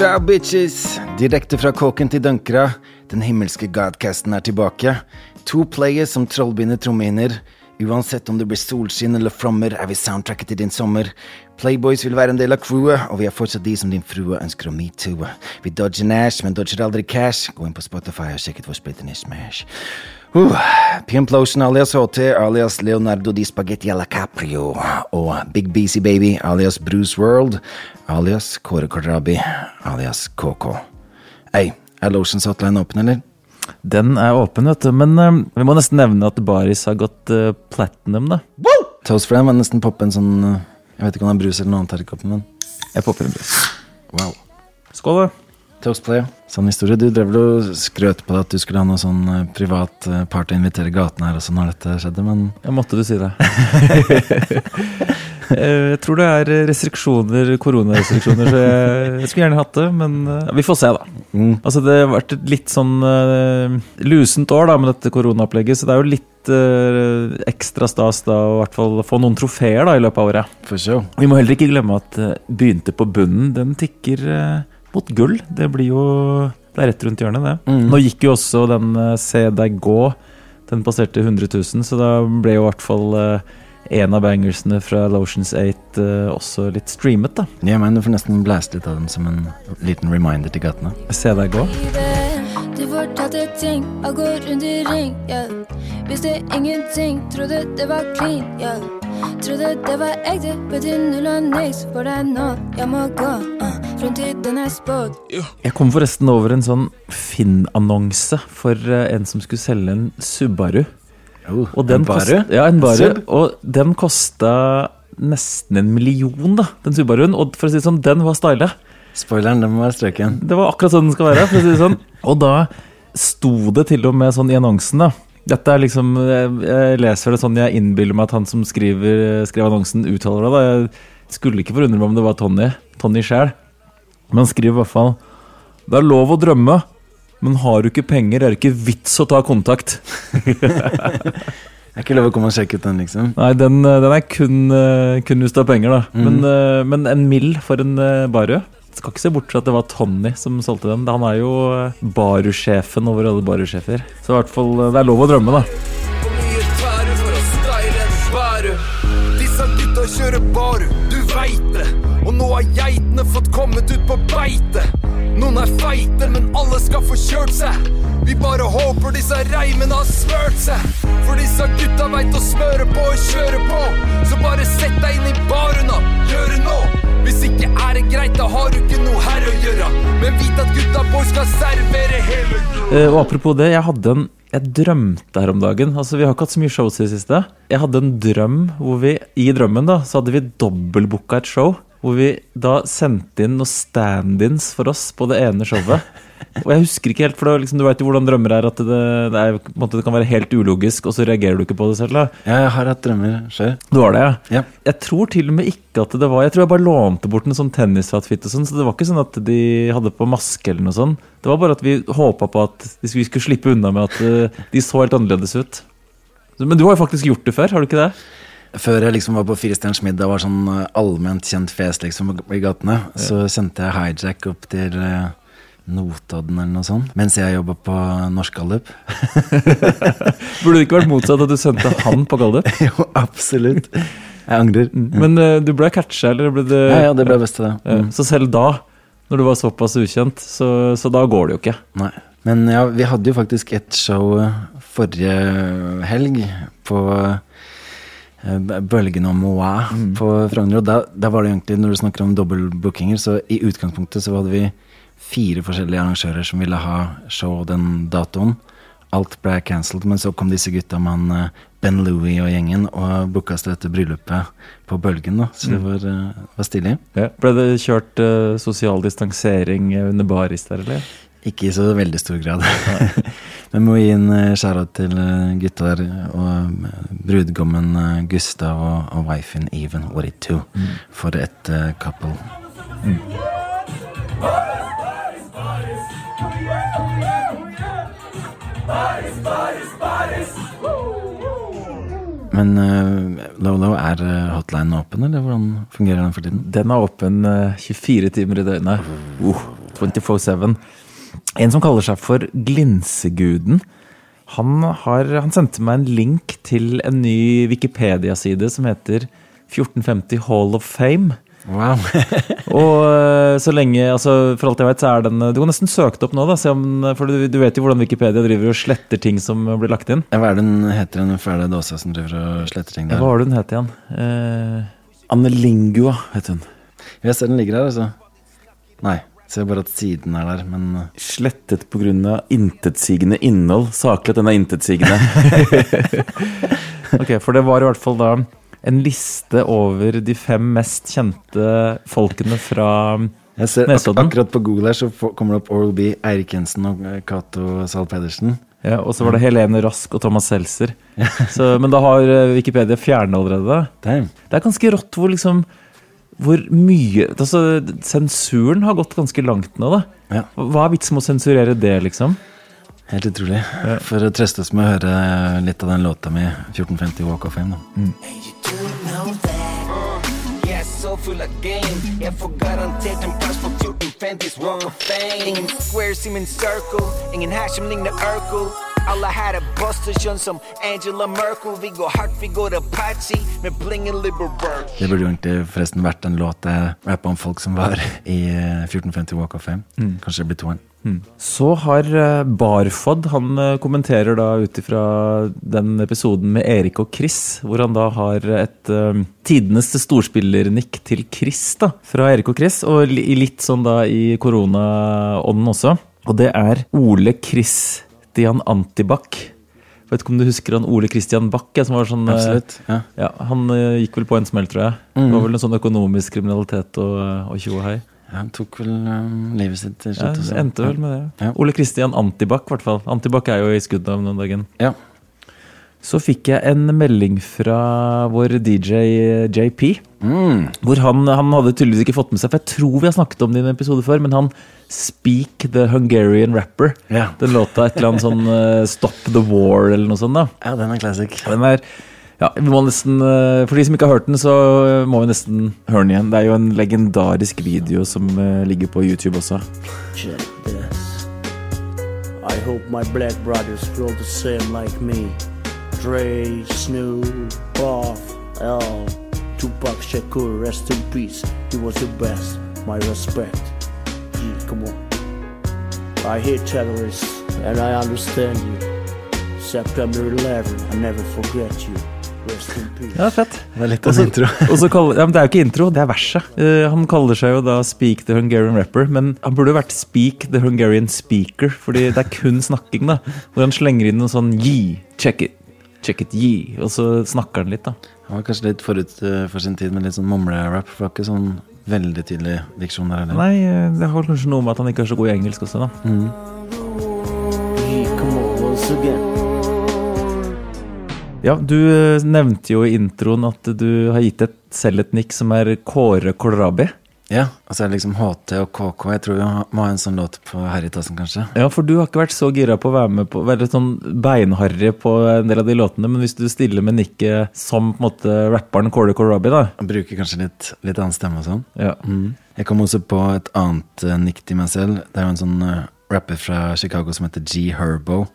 Hurra, bitches! Direkte fra kåken til dunkera. Den himmelske godcasten er tilbake. To players som trollbinder trommehinner. Uansett om det blir solskinn eller flommer, er vi soundtracket til din sommer. Playboys vil være en del av crewet, og vi er fortsatt de som din frue ønsker å metoo. Vi dodger Nash, men dodger aldri cash. Gå inn på Spotify og sjekk ut vår splitter i smash. Uh, Pimplotion alias HT alias Leonardo di Spaghetti alla Caprio. Og Big Beasy Baby alias Bruce World alias Kåre Kordrabi alias KK. Ei, er Lotions hotline åpen, eller? Den er åpen, vet du. Men eh, vi må nesten nevne at Baris har gått uh, platinum, da. Toast for dem var nesten poppe en sånn uh, Jeg vet ikke om det er brus eller noe annet her i koppen, men Jeg popper en brus. wow. Skål, da. Toast på det. Sånn historie. Du drev vel og skrøt på deg at du skulle ha noe sånn eh, privat uh, party og invitere gatene her og sånn når dette skjedde, men Ja, måtte du si det. Eh, jeg tror det er restriksjoner, koronarestriksjoner, så jeg, jeg skulle gjerne hatt det. Men ja, vi får se, da. mm. Altså, det har vært et litt sånn uh, lusent år da med dette koronaopplegget, så det er jo litt eh, ekstra stas da å i hvert fall få noen trofeer da i løpet av året. For sure. Vi må heller ikke glemme at eh, begynte på bunnen, den tikker eh, mot gull. Det blir jo Det er rett rundt hjørnet, det. Mm. Nå gikk jo også den eh, Se deg gå. Den passerte 100 000, så da ble jo i hvert fall eh, en av bangersene fra Lotions 8 eh, også litt streamet, da. Ja, men Du får nesten blæste litt av dem som en liten reminder til gatene. Se deg gå. Du fortalte ting, og går rundt i ring, yeah. Visste ingenting, trodde det var clean, yeah. Trodde det var ekte, betyr null og niks for deg nå. Jeg må gå, uh. fremtiden er spådd. Jeg kom forresten over en sånn Finn-annonse for eh, en som skulle selge en Subaru. Oh, Og den en baru? kost- ja, en baru. Sub? Og den kosta nesten en million, da, den Subaruen. Og for å si det sånn, den var style. Spoileren, den må være strøken. Det var akkurat sånn den skal være. for å si det sånn. Og da sto det til og med sånn i annonsen, da. Dette er liksom, Jeg, leser det sånn jeg innbiller meg at han som skriver, skrev annonsen, uttaler det. da. Jeg skulle ikke forundre meg om det var Tony. Tony sjæl. Men han skriver i hvert fall Det er lov å drømme, men har du ikke penger, er det ikke vits å ta kontakt. Det er ikke lov å komme og sjekke ut den, liksom. Nei, den, den er kun, eh, kun hvis du har penger, da. Mm. Men, eh, men en mill for en eh, baru. Skal ikke se bort fra at det var Tony som solgte den. Han er jo eh, barusjefen over alle barusjefer. Så i hvert fall, eh, det er lov å drømme, da. Disse gutta kjører baru, du veit det. Og nå har geitene fått kommet ut på beite. Noen er feite, men alle skal få kjørt seg. Vi bare håper disse reimene har smørt seg. For disse gutta veit å smøre på og kjøre på. Så bare sett deg inn i baren og gjør det nå. Hvis ikke er det greit, da har du ikke noe her å gjøre. Men vit at gutta boys skal servere hele uh, Og apropos det, jeg hadde en jeg drømte her om dagen. Altså, Vi har ikke hatt så mye shows i det siste. Jeg hadde en drøm hvor vi i drømmen da, så hadde vi dobbeltbooka et show. Hvor vi da sendte inn noen stand-ins for oss på det ene showet. Og jeg husker ikke helt, for det, liksom, Du vet jo hvordan drømmer er. At det, det, er, måte, det kan være helt ulogisk, og så reagerer du ikke på det selv. da Ja, jeg har hatt drømmer sjøl. Du har det, ja? Ja. Jeg tror til og med ikke at det var Jeg tror jeg bare lånte bort en sånn tennisoutfit og sånn, så det var ikke sånn at de hadde på maske eller noe sånt. Det var bare at vi håpa på at vi skulle slippe unna med at eh, de så helt annerledes ut. Men du har jo faktisk gjort det før, har du ikke det? Før jeg liksom var på Firestjerners middag og var sånn eh, allment kjent fjes liksom i gatene, så sendte jeg hijack opp til eh, Notodden eller noe sånt, mens jeg jobba på Norsk Gallup. Burde det ikke vært motsatt at du sendte han på Gallup? jo, absolutt. Jeg angrer. Men uh, du ble catcha, eller ble det Ja, ja, det ble best til det. Mm. Så selv da, når du var såpass ukjent, så, så da går det jo ikke. Nei. Men ja, vi hadde jo faktisk et show eh, forrige helg på eh, Bølgen og Moa på Frogner. Og da, da var det egentlig, når du snakker om dobbeltbookinger, så i utgangspunktet så hadde vi fire forskjellige arrangører som ville ha show den datoen. Alt ble cancelled, men så kom disse gutta med han eh, Ben Louie og gjengen og booka oss til dette bryllupet på Bølgen. da, Så det var, eh, var stilig. Ble det kjørt uh, sosial distansering under baris der, eller? Ikke i så veldig stor grad. Men må gi en skjæra til gutta der, og brudgommen Gustav og, og wifen Even It Do, for et uh, couple. Men uh, Lolo, er hotlinen hotline åpen, eller hvordan fungerer den for tiden? Den er åpen uh, 24 timer i døgnet. Uh. 24-7. En som kaller seg for Glinseguden. Han, har, han sendte meg en link til en ny Wikipedia-side som heter 1450 Hall of Fame. Wow. Og øh, så lenge, altså For alt jeg vet, så er den Du kan nesten søke det opp nå, da. Se om, for du, du vet jo hvordan Wikipedia driver og sletter ting som blir lagt inn. Ja, Hva er det den heter den fæle dåsa som driver og sletter ting der? Hva var det hun het igjen? Eh, Annelingua heter hun. Jeg ser den ligger her, altså. Nei. Ser bare at siden er der, men Slettet pga. intetsigende innhold. Saklig at den er intetsigende. ok, For det var i hvert fall da en liste over de fem mest kjente folkene fra jeg ser ak akkurat på Google her så kommer det opp Oral B, Eirik Jensen og uh, Cato Zahl Pedersen. ja, Og så var det Helene Rask og Thomas Seltzer. Så, men da har eh, Wikipedia fjernet allerede. Damn. Det er ganske rått hvor liksom hvor mye altså, Sensuren har gått ganske langt nå, da. Ja. Hva er vitsen med å sensurere det, liksom? Helt utrolig. For å trøste oss med å høre litt av den låta mi, 1450 Walk of Fame, da. Mm. så full av game Jeg får garantert en plass på 1450s Walk of Fame Ingen squares i min circle Ingen her som ligner Urkel Alle her Buster som Angela Merkel Vi går hardt, vi går Apache Med blingen Liberberg Det burde jo egentlig forresten vært en låt jeg rappa om folk som var i uh, 1450 Walk of Fame. Kanskje det blir toeren. Så har eh, Barfod Han eh, kommenterer da ut ifra den episoden med Erik og Chris, hvor han da har et uh, tidenes storspillernikk til Chris, da, fra Erik og Chris, og li litt sånn da i koronaånden også. Og det er Ole Christian Antibac. Vet ikke om du husker han Ole Christian Bach, som var sånn Absolutt. Ja. Ja, Han gikk vel på en smell, tror jeg. Det var vel en sånn økonomisk kriminalitet og, og tjo og hei. Ja, Han tok vel um, livet sitt til Ja, slutt. det endte vel med det. Ja. Ole Kristian Antibac, i hvert fall. Antibac er jo i skuddet om noen dagen. Ja. Så fikk jeg en melding fra vår DJ JP. Mm. Hvor han, han hadde tydeligvis ikke fått med seg For jeg tror vi har snakket om det i en episode før, men han Speak the Hungarian Rapper. Ja. Den låta et eller annet sånn uh, Stop the War eller noe sånt. da ja, den er classic. Den er ja, vi må nesten, eh, For de som ikke har hørt den, så eh, må vi nesten høre den igjen. Det er jo en legendarisk video som eh, ligger på YouTube også. I hope my black brothers feel the same like me. Dre, Snoop, Puff, L, Tupac Shakur, rest in peace. He was the best. My respect. Yeah, come on. I hate terrorists and I understand you. September 11, I never forget you. Ja, fett. Det er litt av en intro. Kaller, ja, men Det er jo ikke intro, det er verset. Uh, han kaller seg jo da Speak the Hungarian Rapper, men han burde jo vært Speak the Hungarian Speaker, fordi det er kun snakking, da. Hvor han slenger inn noe sånn yi, check it, check it, gi og så snakker han litt, da. Han var kanskje litt forut uh, for sin tid med litt sånn mumlerap, For det var ikke sånn veldig tydelig diksjon der heller. Nei, eh, det har kanskje noe med at han ikke er så god i engelsk også, da. Yeah, Ja, du eh, nevnte jo i introen at du har gitt et, selv et nikk som er Kåre Kålrabi. Ja, og så det liksom HT og KK. Jeg tror vi må ha en sånn låt på Harrytassen, kanskje. Ja, for du har ikke vært så gira på å være med på Være sånn beinharry på en del av de låtene, men hvis du stiller med nikket som på en måte rapperen Kåre Kålrabi, da Han bruker kanskje litt, litt annen stemme og sånn. ja. Jeg kom også på et annet uh, nikk til meg selv. Det er jo en sånn eh, rapper fra Chicago som heter G Herbo.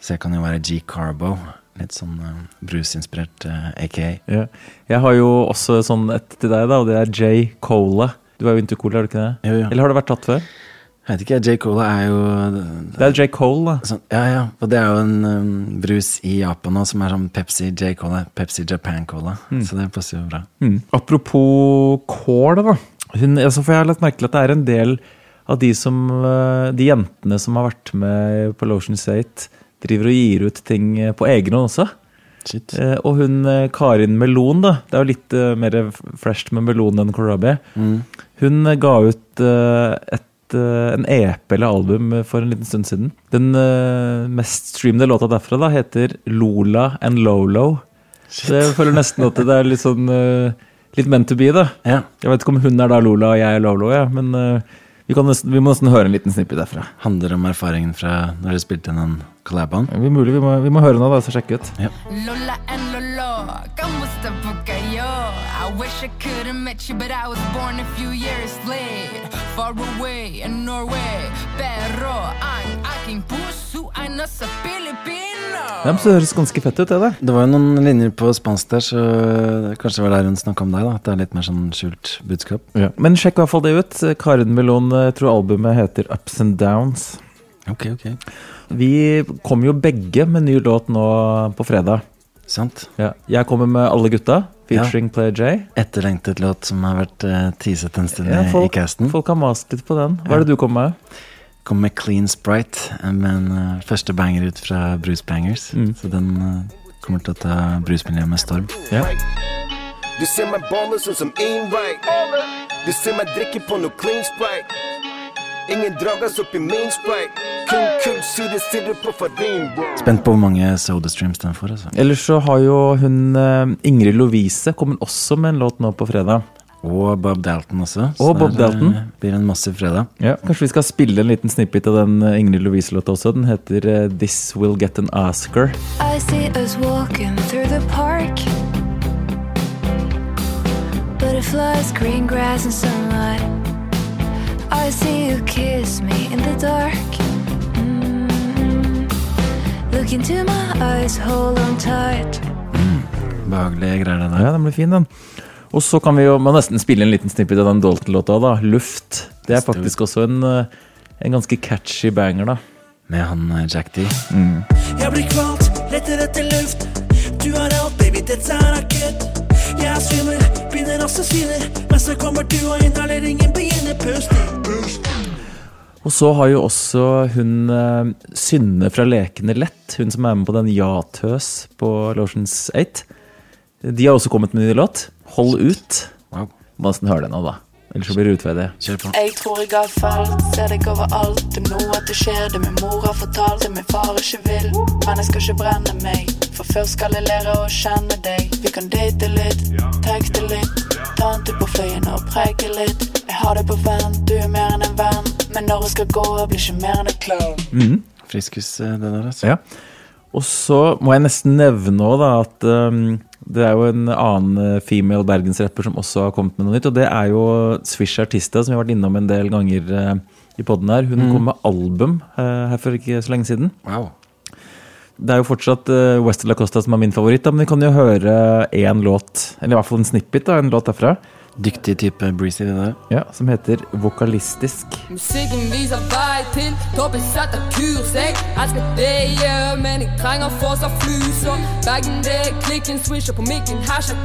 Så jeg kan jo være G Carbo. Litt sånn uh, brusinspirert uh, aka. Ja. Jeg har jo også sånn et til deg, da, og det er J. Cola. Du er jo into cola, er du ikke det? Jo, ja. Eller har det vært tatt før? Jeg vet ikke, J Cola er jo Det er J. Cole, da. sånn, Ja, ja. Og det er jo en um, brus i Japan nå som er sånn Pepsi J Cola. Pepsi Japan Cola. Så det passer jo bra. Mm. Apropos kål, da. Hun, altså, for jeg har lagt merke til at det er en del av de, som, eh, de jentene som har vært med på Lotion State, driver og gir ut ting eh, på egen hånd også. Shit. Eh, og hun eh, Karin Melon, da. Det er jo litt mer fresht med melon enn kålrabi. Hun eh, ga ut et, en EP eller album for en liten stund siden. Den mest streamede låta derfra da heter Lola and Lolo. Så jeg føler nesten at det er litt sånn Litt meant to be, da. Ja. Jeg vet ikke om hun er da Lola og jeg er Lolo, ja, men vi, kan nesten, vi må nesten høre en liten snippet derfra. Handler om erfaringen fra når dere spilte inn den collaben. Vi, mulig, vi, må, vi må høre nå, da, så sjekke ut. Lola and Lolo. ¿Cómo está poca yo? I wish I could have met you, but I was born a few years late. Far away in Norway. Pero I'm aking puso Ja, så høres ganske fett ut, det der. Det var jo noen linjer på spansk der, så kanskje det var der hun snakka om deg. da At det er litt mer sånn skjult budskap. Men sjekk i hvert fall det ut. Karin Melon, jeg tror albumet heter Ups and Downs. Ok, ok Vi kom jo begge med ny låt nå på fredag. Sant. Ja. Jeg kommer med Alle gutta, featuring Player J. Etterlengtet låt som har vært uh, teaset en stund Ja, i- i casten. folk har mast litt på den. Hva er det du kommer med? Kom med Clean Sprite, men med en eh, første banger ut fra Bruce Bangers. Mm. Så den uh, kommer til å ta brusmiljøet med storm. Ja. Du ser meg balle sånn som Ainright. Du ser meg drikke på noe clean sprite. Ingen dragas opp i main sprite. Spent på hvor mange SodaStreams den får. Altså. Ellers så har jo hun eh, Ingrid Lovise kommet også med en låt nå på fredag. Og Bob Dalton også. Og Bob Dalton. blir en massiv fredag. Ja, Kanskje vi skal spille en liten snippet av den eh, Ingrid Louise-låta også. Den heter eh, This Will Get An Oscar. I see us walking through the park. Butterflies, green grass, and sunlight. I see you kiss me in the dark. Mm. Look into my eyes, hold on tight. Behagelige greier, det der. Ja, den blir fin, den. Og så kan vi jo må nesten spille en liten snippet av den Dalton-låta, da. Luft. Det er faktisk også en, eh, en ganske catchy banger, da. Med han eh, Jack D. Jeg blir kvalt, leter etter luft. Du har alt, baby, dette er akutt. Jeg er svimmel, begynner også syner. Men så kommer du, og inhaleringen begynner Pust. Og så har jo også hun eh, Synne fra Lekene lett, hun som er med på den Ja-tøs på Lotions 8. De har også kommet med ny låt. Hold ut. Wow. Må nesten høre den nå, da. Ellers så blir det utveidig. Kjør på. Jeg tror jeg har falt, ser deg overalt. Det er noe at det skjer, det min mor har fortalt, det min far ikke vil. Men jeg skal ikke brenne meg, for først skal jeg lære å kjenne deg. Vi kan date litt, tekste litt, ta en tur på fløyen og preike litt. Jeg har deg på vent, du er mer enn en venn. Men når jeg skal gå, blir ikke mer enn en clown. Friskus, eh, det der, altså. Ja. Og så må jeg nesten nevne da, at um, det er jo en annen eh, female bergensrapper som også har kommet med noe nytt. Og det er jo Swish Artista, som vi har vært innom en del ganger uh, i poden her. Hun kom med album uh, her for ikke så lenge siden. Wow. Det er jo fortsatt uh, West La Costa som er min favoritt, da, men vi kan jo høre én låt, eller i hvert fall en snippet av en låt derfra, Dyktig type breezy, det der. ja, som heter Vokalistisk. Musikken viser vei til toppen, setter kurs. Jeg elsker det jeg gjør, men jeg trenger fortsatt flus. Og bagen det er klikken, swisher på mikken, hashtag.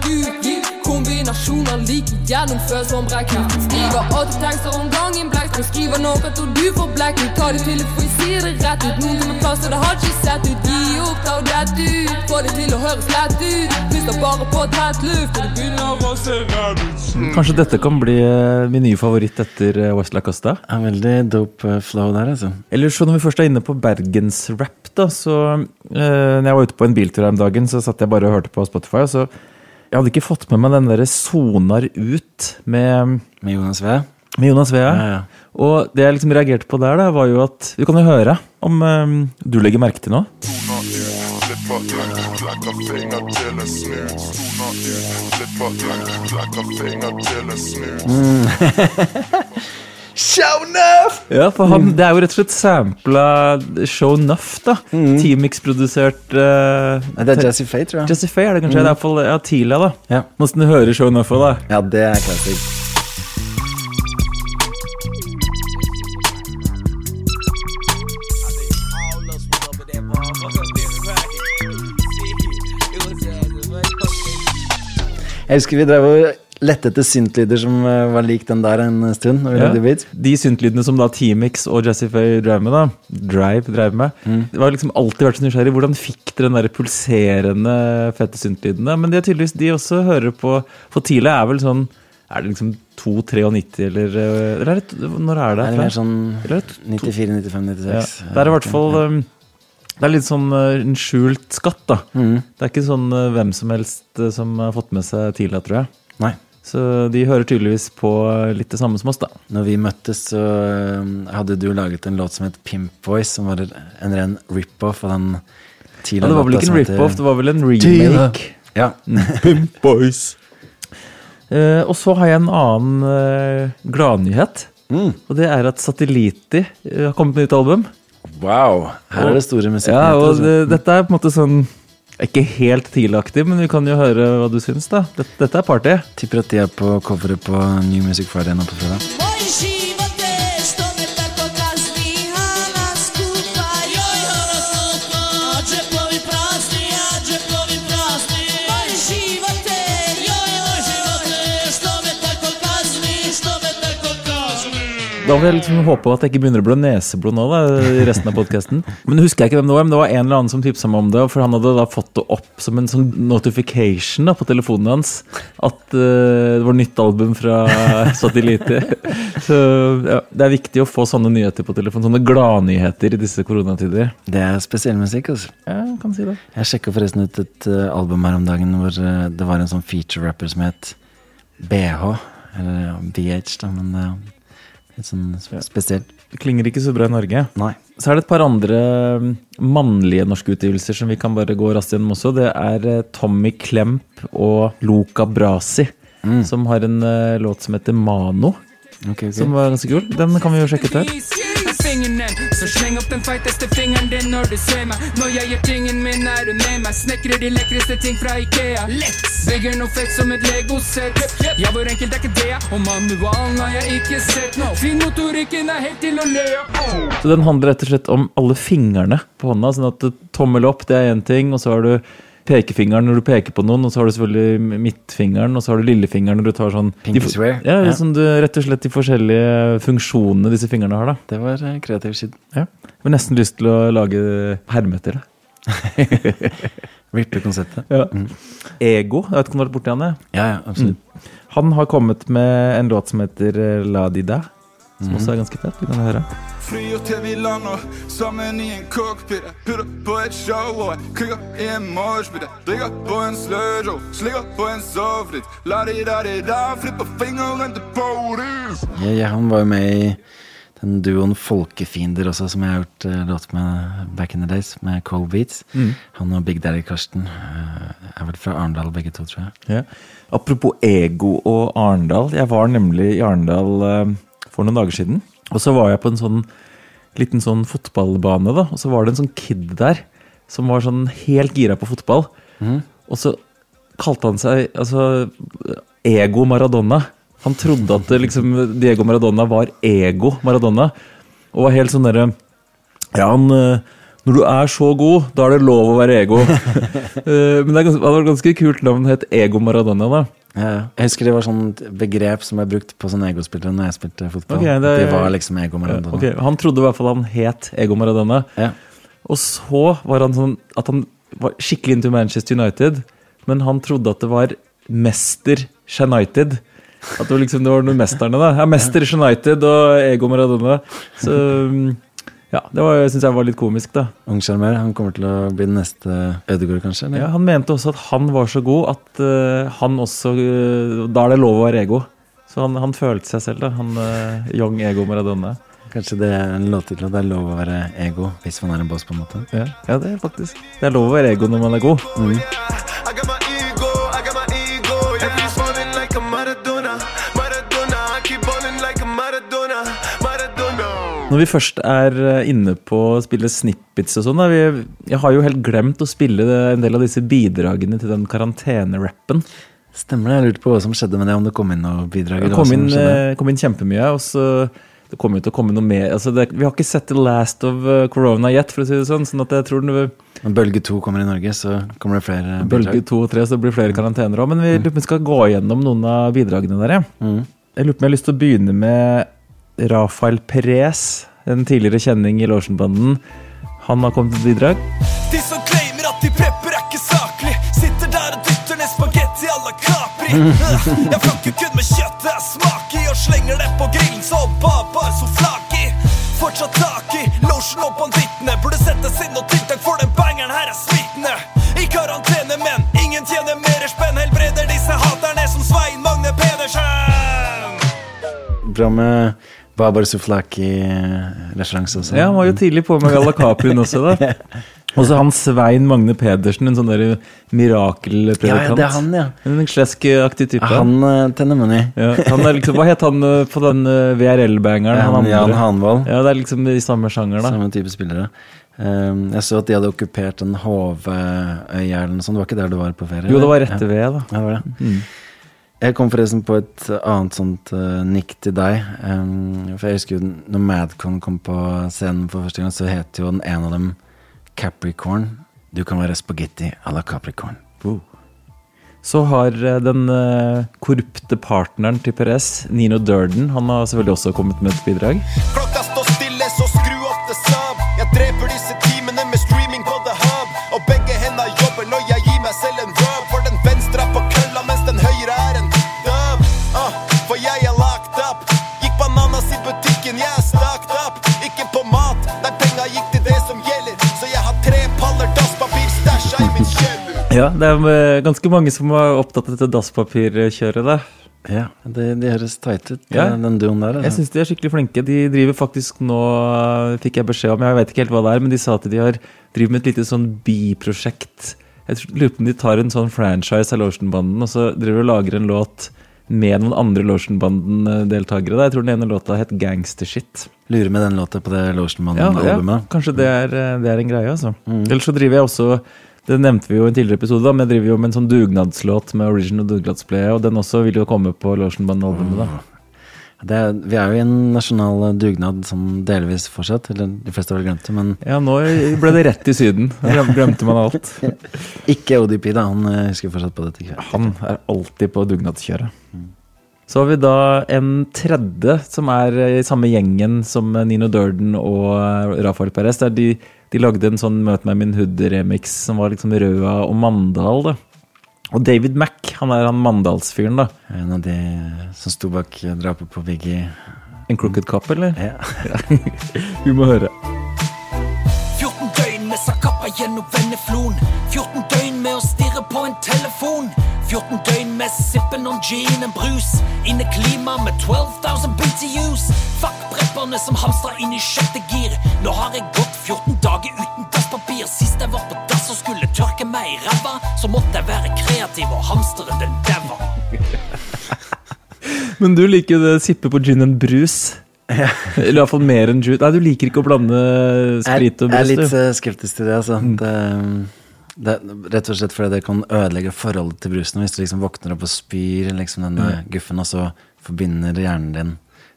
Gi kombinasjoner like gjennomført som brekken. Skriver åtte tekster om gangen, blekk. skriver noe til du får Vi tar det til jeg sier det rett ut. Noen som er og det har ikke sett ut. Gi opp, ta dette ut. Få det til å høres lett ut. Puster bare på tett luft, og det begynner å se redd ut. Kanskje dette kan bli eh, min nye favoritt etter eh, West La Costa? Ja, veldig dope eh, flow der, altså. Eller så når vi først er inne på bergensrap, da, så eh, Når jeg var ute på en biltur her om dagen, så satt jeg bare og hørte på Spotify, og så Jeg hadde ikke fått med meg den derre Sonar ut med, Med Jonas V. med Jonas Vea. Ja, ja. Og det jeg liksom reagerte på der, da, var jo at Vi kan jo høre om um, du legger merke til noe. Ja, for han, Det er jo rett og slett sampla Show Nuff, da. Teamix-produsert uh, Det er Jazzy Faye, tror jeg. Jesse Faye er det kanskje? Det er iallfall ja, Tila, da. Ja. Måsten du hører Show Nuff òg, da. Ja, det er classic. Jeg husker vi drev og lette etter syntlyder som eh, var lik den der en stund. Ja. De syntlydene som da T-Mix og Jesse Faye drev med, da Drive drev med. Det var liksom alltid vært så nysgjerrig. Hvordan fikk dere den der pulserende, fette syntlydene? Men det er tydeligvis de også hører på For Tila er vel sånn Er det liksom 2,93 eller eh, Eller er det, når er det? Er sånn Eller er det 94, 95, 96? Ja. Det er i hvert fall um, Det er litt sånn en skjult skatt, da. Mm. Det er ikke sånn uh, hvem som helst uh, som har fått med seg Tila, tror jeg. Nei. Så de hører tydeligvis på litt det samme som oss, da. Når vi møttes, så hadde du laget en låt som het Pimp Voice, som var en ren rip-off av den Ja, det var vel ikke en rip-off, det var vel en remake. Ja. Pimp Boys. Uh, og så har jeg en annen uh, gladnyhet. Og det er at Satelliti eh, har kommet med nytt album. Wow. Her er det store Ja, og det, dette er på en måte sånn Ikke helt TIL-aktig, men vi kan jo høre hva du syns, da. Dette, dette er party. Tipper at de er på coveret på New Music Friday nå på fredag. Da vil jeg liksom håpe at jeg ikke begynner å blø neseblod nå, da, i resten av podcasten. Men husker jeg ikke hvem det var, men det var en eller annen som tipsa meg om det. For han hadde da fått det opp som en sånn notification da, på telefonen hans. At uh, det var nytt album fra Satellite. Så ja, det er viktig å få sånne nyheter på telefonen. Sånne gladnyheter i disse koronatider. Det er spesiell musikk, altså. Ja, jeg kan si det. Jeg sjekka forresten ut et uh, album her om dagen hvor uh, det var en sånn feature-rapper som het BH. Eller ja, BH, da, men litt sånn spesielt. Det klinger ikke så bra i Norge. Nei. Så er det et par andre mm, mannlige norske utgivelser som vi kan bare gå raskt gjennom også. Det er eh, Tommy Klemp og Luca Brasi, som har en eh, låt som heter Mano. Okay, okay. Som var ganske kul. Den kan vi jo sjekke ut her. Fingeren, så sleng opp den feiteste fingeren din når du ser meg. Når jeg gjør tingen min, er du med meg. Snekrer de lekreste ting fra Ikea. Bygger noe fett som et legosett. Ja, hvor enkelt er ikke det? Og manualen har jeg ikke sett. No. Finmotorikken er helt til å le av. Så den handler rett og slett om alle fingrene på hånda. Sånn at tommel opp, det er én ting, og så har du pekefingeren når du peker på noen, og så har du selvfølgelig midtfingeren, og så har du lillefingeren når du tar sånn de. Ja. Sånn du, rett og slett de forskjellige funksjonene disse fingrene har, da. Det var eh, kreativ shit. Ja. Jeg har nesten lyst til å lage herme etter det. Konseptet. Ja. Ego, jeg vet ikke om du har vært borti han? Ja, ja, absolutt. Han har kommet med en låt som heter eh, La di da, som også er ganske fett. Vi kan høre. Flyr til vi lander sammen i en cockpit. Putter på et show og jeg klikker i en moshpit. Drikker på en sludge og slikker på en sovlit. La di da di da, flipper fingeren til polis. Ja, ja, han var jo med i den duoen Folkefiender også, som jeg har gjort uh, låt med back in the days, med Cold Beats. Mm. Han og Big Daddy Karsten uh, er vel fra Arendal begge to, tror jeg. Ja. Apropos ego og Arendal. Jeg var nemlig i Arendal eh, for noen dager siden. Og så var jeg på en sånn liten sånn fotballbane, da. Og så var det en sånn kid der som var sånn helt gira på fotball. Og så kalte han seg altså Ego Maradona. Han trodde at liksom, Diego Maradona var ego Maradona. Og var helt sånn derre Ja, han eh, Når du er så god, da er det lov å være ego. Eh, Men det ganske, det var et ganske kult navn, het Ego Maradona. da. Jeg husker det var sånn begrep som ble brukt på sånne egospillere når jeg spilte fotball. Okay, det- det, var liksom ego Maradona. Okay, Han trodde i hvert fall han het Ego Maradona. Og så var han sånn at han var skikkelig into Manchester United, men han trodde at det var Mester United. At det var liksom det var noen mesterne, da. Ja, Mester United og Ego Maradona. Så mm, ja, det syns jeg var litt komisk, da. Ung sjarmør. Han kommer til å bli den neste Ødegaard, kanskje? eller? Ja, Han mente også at han var så god at uh, han også uh, Da er det lov å være ego. Så han, han følte seg selv, da. Han uh, young ego Maradona. Kanskje det er en låttittel at det er lov å være ego hvis man er en boss, på en måte? Ja, ja, det er faktisk Det er lov å være ego når man er god. I Når vi først er eh, inne på å spille snippets og sånn, jeg har jo helt glemt å spille en del av disse bidragene til den karantenerappen. Stemmer det. Jeg lurte på hva som skjedde med det, om det kom inn noe bidrag? Det kom inn, eh, kom inn kjempemye, og så det kommer jo til å komme noe mer. Altså det, vi har ikke sett the last of eh, corona yet, for å si det sånn. sånn at jeg tror det, Når bølge to kommer i Norge, så kommer det flere bidrag? Bølge to og tre, så det blir flere karantener òg. Men vi vi skal gå gjennom noen av bidragene der. ja. Jeg lurer på om jeg har lyst til å begynne med Rafael Perez, en tidligere kjenning i Lorsenbanden, Han har kommet med bidrag. De som claimer at de prepper er ikke saklig. Sitter der og dytter ned spagetti à la Capri. Jeg flakker kun med kjøttet jeg smaker i Og slenger det på grillen så baba er souflaki Fortsatt tak i lotion og bandittene. Burde settes inn noe tiltak for den bangeren her er smittende. I karantene, men ingen tjener mer spenn. Helbreder disse haterne som Svein Magne Pedersen. Bra med Babar Suflaki-referanse også. Ja, han var jo tidlig på med Galla Caprien også, da. Og så han Svein Magne Pedersen, en sånn der mirakelpredikant. ja, det er han, ja. En sleskaktig type. Han tenner money. ja, han er liksom, Hva het han eh, på den eh, VRL-bangeren? Ja, han andre? Jan Hanvold. Ja, det er liksom i samme sjanger, da. Samme type spillere. Um, jeg så at de hadde okkupert en Hovøya eller noe sånt. Det var ikke der du var på ferie? Jo, det var rette ved, da. Ja, det var det. Mm. Jeg kom forresten på et annet sånt uh, nikk til deg. Um, for jeg husker jo når Madcon kom på scenen for første gang, så het jo den ene av dem Capricorn. Du kan være spagetti à la Capricorn. Så har eh, den eh, korrupte partneren til Perez, Nino Durden, han har selvfølgelig også kommet med et bidrag. Klokka står stille, så skru opp det sub. Jeg dreper disse timene med streaming på The Hub. Og begge henda jobber når jeg gir meg selv en Ja, det er eh, ganske mange som er opptatt av dette dasspapirkjøret, da. Ja, det, de høres tight ut, Ja. den duoen der. Jeg Altså. syns de er skikkelig flinke. De driver faktisk nå, eh, fikk jeg beskjed om, jeg vet ikke helt hva det er, men de sa at de har driver med et lite sånn biprosjekt. Jeg lurer på om de tar en sånn franchise av Lotionbanden, og så driver og lager en låt med noen andre Lotionbanden-deltakere. Jeg tror den ene låta het Gangstershit. Lurer med den låta på det Ja, ja, kanskje det er, eh, det er en greie, altså. Ellers så driver jeg også det nevnte vi jo i en tidligere episode, da, men jeg driver jo med en sånn dugnadslåt med original dugnadsplay, og den også vil jo komme på Lotionband-albumet. da. Det er, vi er jo i en nasjonal dugnad som delvis fortsatt. Eller de fleste har vel glemt det, men Ja, nå ble det rett i Syden. Da glemte man alt. ikke ODP, da. Han eh, husker fortsatt på dette. Han er alltid på dugnadskjøret. Så har vi da en tredje som er i samme gjengen som Nino Durden og Rafael Perez. Der de, de lagde en sånn Møt meg min hood-remix som var liksom Røa og Mandal. da. Og David Mack, han er han Mandalsfyren, da. En av de som sto bak drapet på Biggie. En crooked cop, eller? Ja. vi må høre. 14 døgn med Sakappa gjennom venneflon 14 døgn med å stirre på en telefon 14 døgn med sippen on gin en brus Inneklima med 12.000 BTUs Fuck prepperne som hamstra inn i sjette gir Nå har jeg gått 14 dager uten dasspapir Sist jeg var på dass og skulle tørke meg i ræva Så måtte jeg være kreativ og hamstre den dæva Men du liker det sippe på gin and brus. Eller iallfall mer enn juice. Nei, du liker ikke å blande sprit og Jeg er litt du. eh, skeptisk til det, altså. Det, det, er rett og slett fordi det kan ødelegge forholdet til brusen. Hvis du liksom våkner opp og spyr liksom denne Ja. guffen, og så forbinder hjernen din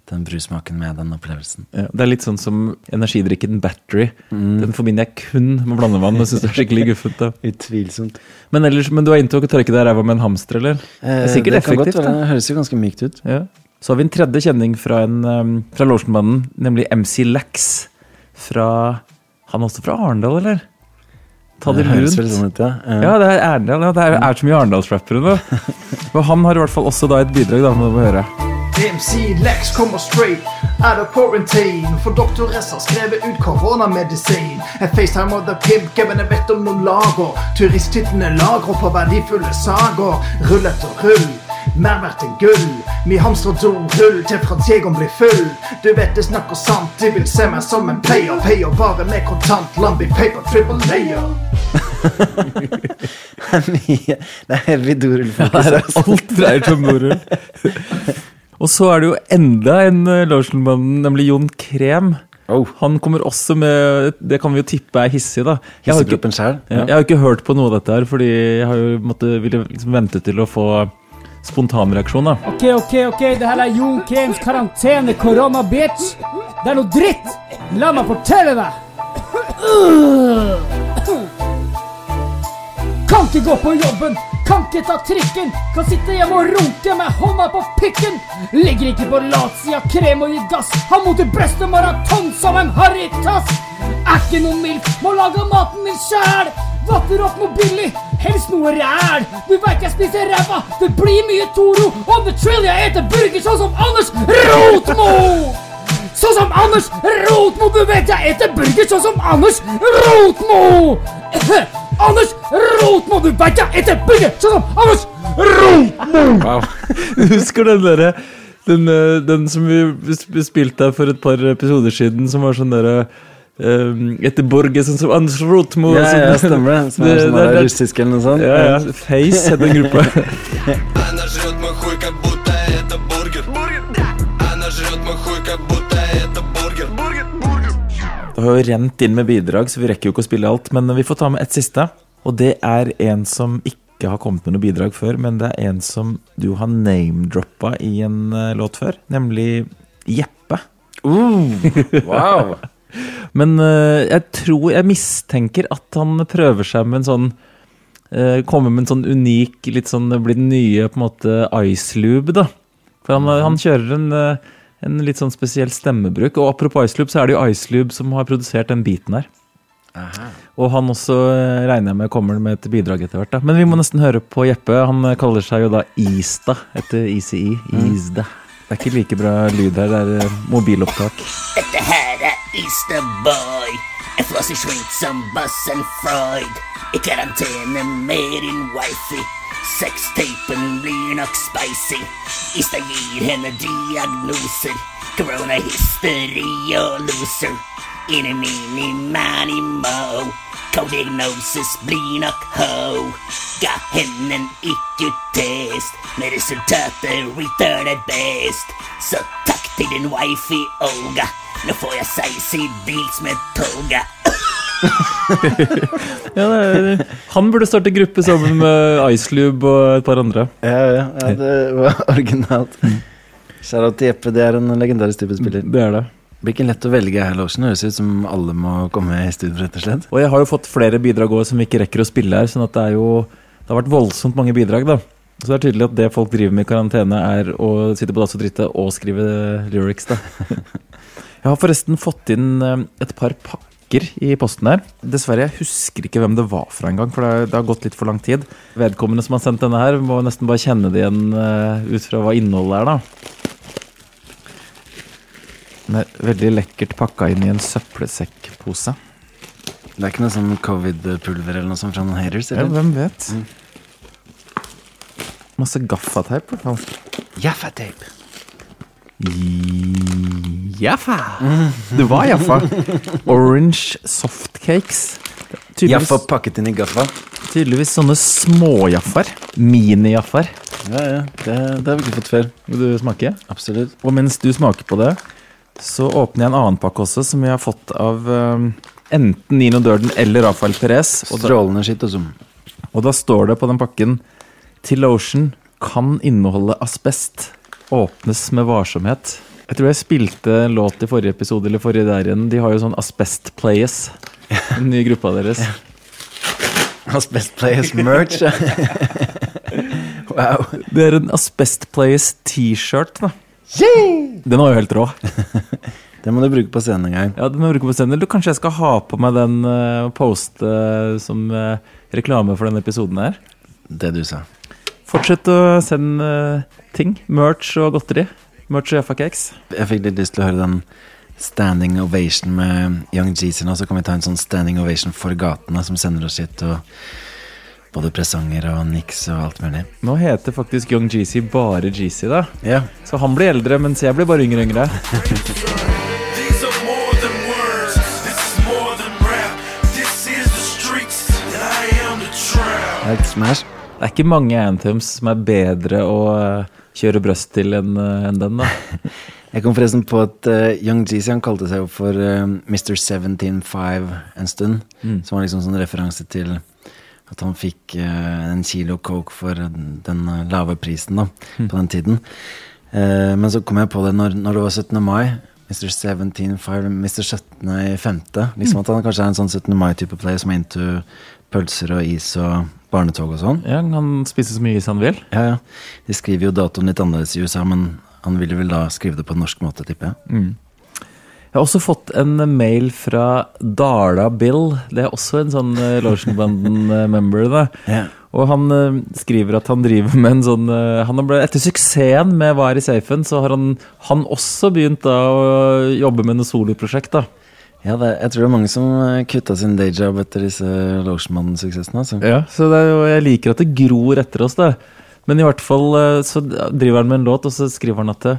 den brussmaken med den opplevelsen. Ja, det er litt sånn som energidrikken Battery. Den forbinder jeg kun med blandevann og synes det er skikkelig guffent. da. Utvilsomt. Men, ellers, men du har inntok å tørke deg i ræva med en hamster, eller? Det er sikkert Eh, det kan godt. Det høres jo ganske mykt ut. Ja. Så har vi en tredje kjenning fra, en, um, fra Lorsenbanden, nemlig MC Lax. Fra Han er også fra Arendal, eller? Ta det, Det høres lunt. sånn ut, ja. Uh, Ja, det er ærlig Ja, det er, er så mye Arendalsrappere nå. Og han har i hvert fall også da et bidrag, da, må vi høre. DMC Lex kommer straight out of quarantine. For doktor S har skrevet ut koronamedisin. En FaceTime of the pimp, Men jeg vet om noen lager. Turisthyttene lagrer på verdifulle sager. Rull etter rull, mer verdt enn gull. Mi hamstrer dorull til Frans Egon blir full. Du vet det snakker sant, de vil se meg som en player. Payer bare med kontant, Lambi paper, triple layer mye Det er heavy dorullfokus. det er alt dreier seg om dorull. Og så er det jo enda en uh, Lotionmann, nemlig Jon Krem. Han kommer også med Det kan vi jo tippe er hissig, da. Jeg har, ikke, ja, jeg har ikke hørt på noe av dette her, fordi jeg har jo måtte, ville liksom vente til å få spontanreaksjon, da. Ok, ok, ok, det her er Jon Krems karantene, korona, bitch. Det er noe dritt. La meg fortelle deg. Kan ikke gå på jobben, kan ikke ta trikken. Kan sitte hjemme og runke med hånda på pikken. Ligger ikke på latsida, krem og gir gass. Har mot i brøstet maraton som en harrytass. Er ikke noe mild, må lage maten min sjæl. Vatter opp noe billig, helst noe ræl. Du veit jeg spiser ræva, det blir mye Toro. On the trail jeg eter burger sånn som Anders Rotmo. Sånn som Anders Rotmo, du vet jeg eter burger sånn som Anders Rotmo. Anders Rotmo, du veit jeg etter bygget! sånn som Anders Rotmo. Wow. Husker den derre den, eh, den som vi spilte her for et par episoder siden, som var sånn derre Um, etter sånn som Anders Rotmo Ja, som- ja, stemmer det. Som er sånn russisk eller noe sånt. Ja, ja. Face heter den gruppa. Det har jo rent inn med bidrag, så vi rekker jo ikke å spille alt. Men vi får ta med et siste. Og det er en som ikke har kommet med noe bidrag før, men det er en som du har name-droppa i en eh, låt før, nemlig Jeppe. wow. Men eh, jeg tror Jeg mistenker at han prøver seg med en sånn eh, Kommer med en sånn unik, litt sånn blir den nye på en måte Ice Lube, da. For han, han kjører en, en litt sånn spesiell stemmebruk. Og apropos icelube, så er det jo icelube som har produsert den biten her. Og han også eh, regner jeg med kommer med et bidrag etter hvert. da Men vi må nesten høre på Jeppe. Han eh, kaller seg jo da Ista etter ECE. Isda. Det er ikke like bra lyd her. Det er eh, mobilopptak. Dette her er Easterboy. Jeg flåser shrink som Bassen Freud. I karantene med din wifi. Sextapen blir nok spicy. Ista gir henne diagnoser. Corona-hysteri og loser. Inni mini mani mo. Codiagnosis blir ho. Ga henne en IQ-test. Med resultatet retarded best. Så takk til din wifi, Olga. Nå får jeg seis i deals med toga. Ja, er, han burde starte gruppe sammen med Icelube og et par andre. Ja, ja, ja, det var originalt. Til Jeppe, det er en legendarisk type spiller. Det er det. Blir ikke lett å velge her, Lorsen. Høres ut som alle må komme i studio, rett og slett. Og jeg har jo fått flere bidrag også som vi ikke rekker å spille her, sånn at det er jo Det har vært voldsomt mange bidrag, da. Så det er tydelig at det folk driver med i karantene, er å sitte på dass og drite og skrive lyrics, da. Jeg har forresten fått inn eh, et par pakker i posten her. Dessverre, jeg husker ikke hvem det var fra engang, for det har, det har gått litt for lang tid. Vedkommende som har sendt denne her, må nesten bare kjenne det igjen uh, ut fra hva innholdet er, da. Den er veldig lekkert pakka inn i en søppelsekkpose. Det er ikke noe sånn covid-pulver eller noe sånt fra noen haters? Ja, hvem vet? Masse gaffateip, i hvert fall. Jaffateip. Jaffa! Det var Jaffa. Orange softcakes. Jaffa pakket inn i gaffa. Tydeligvis sånne småjaffaer. Mini-jaffaer. Ja, ja. Det, det har vi ikke fått før. Vil du smake? Absolutt. Og mens du smaker på det, så åpner jeg en annen pakke også, som vi har fått av um, enten Nino Durden eller Rafael Perez. Og Strålende skitt, altså. og da står det på den pakken Til Ocean kan inneholde asbest. Åpnes med varsomhet. Jeg tror jeg spilte en låt i forrige episode eller forrige der igjen. De har jo sånn Asbest Players. Den nye gruppa deres. Asbest Players merch. wow. Det er en Asbest Players T-shirt, da. Den var jo helt rå. Den må du bruke på scenen en gang. Ja, den må du bruke på scenen. Eller kanskje jeg skal ha på meg den uh, poste uh, som uh, reklame for denne episoden her. Det du sa. Fortsett å sende eh, ting. Merch og godteri. Merch og Jaffa Cakes. Jeg fikk litt lyst til å høre den standing ovation med Young Jeezy nå, så kan vi ta en sånn standing ovation for gatene som sender oss hit, og både presanger og niks og alt mulig. Nå heter faktisk Young Jeezy bare Jeezy, da. Yeah. Så han blir eldre, mens jeg blir bare yngre og yngre. These are more than words. This is more than rap. This is the streets, and I am the trap. Det et smash. Det er ikke mange anthems som er bedre å eh, kjøre brøst til enn en den, da. Jeg kom forresten på at uh, Young Jeezy han kalte seg jo for uh, Mr. 175 en stund. Mm. Som var liksom sånn referanse til at han fikk uh, en kilo coke for den eh, lave prisen da, Mm. på den tiden. Uh, men så kom jeg på det når, når det var 17. mai. Mr. 175, Mr. 17. i femte. Liksom Mm. at han kanskje er en sånn 17. mai-type player som er into pølser og is og barnetog og sånn. Ja, Han spiser så mye is han vil. Ja, ja. De skriver jo datoen litt annerledes i USA, men han ville vel da skrive det på en norsk måte, tipper jeg. Mm. Jeg har også fått en mail fra Dala Bill. Det er også en sånn uh, Lotionbanden-member. da. Ja. Og han uh, skriver at han driver med en sånn uh, han har ble, Etter suksessen med Hva er i safen, så har han, han også begynt da å jobbe med noe soloprosjekt. da. Ja, det, jeg tror det er mange som eh, kutta sin dayjob etter disse Lotionmannen-suksessene. Altså. Ja, så det er jo, jeg liker at det gror etter oss, det. Men i hvert fall eh, så driver han med en låt, og så skriver han at det,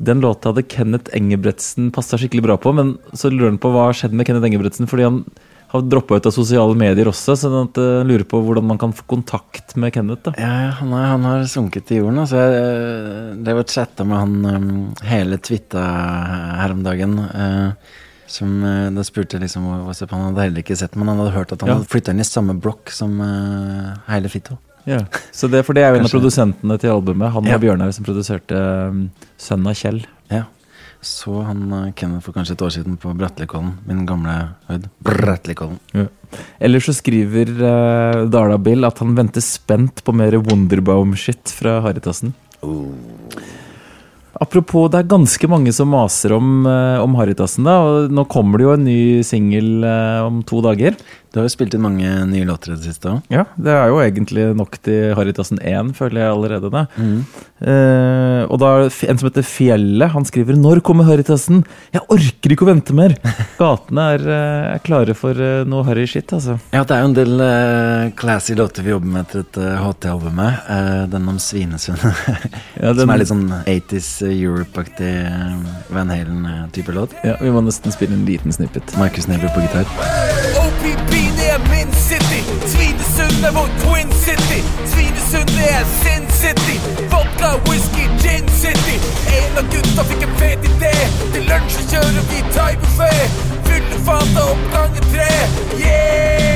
den låta hadde Kenneth Engebretsen passa skikkelig bra på, men så lurer han på hva har skjedd med Kenneth Engebretsen, fordi han har droppa ut av sosiale medier også, så han uh, lurer på hvordan man kan få kontakt med Kenneth. da. Ja, han, er, han har sunket til jorden. Altså, jeg eh, drev og chatta med han um, hele Twitta her om dagen. eh, som eh, Da spurte liksom hva- Han hadde heller ikke sett men han hadde hørt at han Ja. hadde flytta inn i samme blokk som uh, hele Fitto. Ja, så det, For det er jo en av produsentene til albumet. Han Ja. og Bjørnar som produserte um, Sønn av Kjell. Ja. Så han uh, Kenneth for kanskje et år siden på Brattelikollen, min gamle høyd. Brattelikollen. Ja. Ellers så skriver uh, Dala Bill at han venter spent på mer Wonderbaum-shit fra Haritassen. Apropos, det er ganske mange som maser om, uh, om Haritassen. da, og Nå kommer det jo en ny singel uh, om to dager. Du har jo spilt inn mange nye låter i det siste òg. Ja, det er jo egentlig nok til Haritassen 1, føler jeg allerede. da. Mm. Uh, og da er det en som heter Fjellet, han skriver 'Når kommer Haritassen?' Jeg orker ikke å vente mer! Gatene er, uh, er klare for uh, noe harry shit, altså. Ja, det er jo en del uh, classy låter vi jobber med etter dette HT-albumet. Uh, den om Svinesund. Ja, den- Som er litt sånn 80s Europe-aktig uh, Van Halen-type låt. Ja, Vi må nesten spille en liten snippet. Markus Neby på gitar. Det er min city. Svinesund er vår twin city. Svinesund, er sin city. Vodka, whisky, gin city. En av gutta fikk en fet idé. Til lunsj kjører vi thaibuffé. Fyller fata opp ganger tre. Yeah!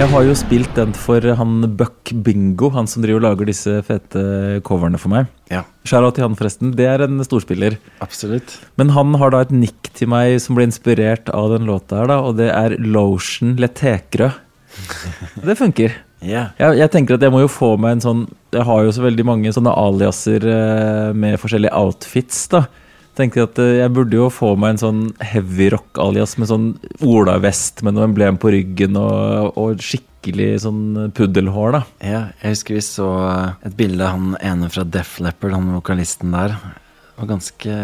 Jeg har jo spilt den for han Buck Bingo, han som driver og lager disse fete coverne for meg. Ja. Shout-out til han, forresten. Det er en storspiller. Absolutt. Men han har da et nikk til meg som ble inspirert av den låta her, da, og det er Lotion Letekrø. Det funker. Ja. Jeg, jeg tenker at jeg må jo få meg en sånn Jeg har jo så veldig mange sånne aliaser eh, med forskjellige outfits, da. Tenker at eh, Jeg burde jo få meg en sånn heavy rock-alias med sånn olavest med noe emblem på ryggen og, og skikkelig sånn puddelhår, da. Ja, jeg husker vi så uh, et bilde av han ene fra Def Leppard, han vokalisten der. Det var ganske,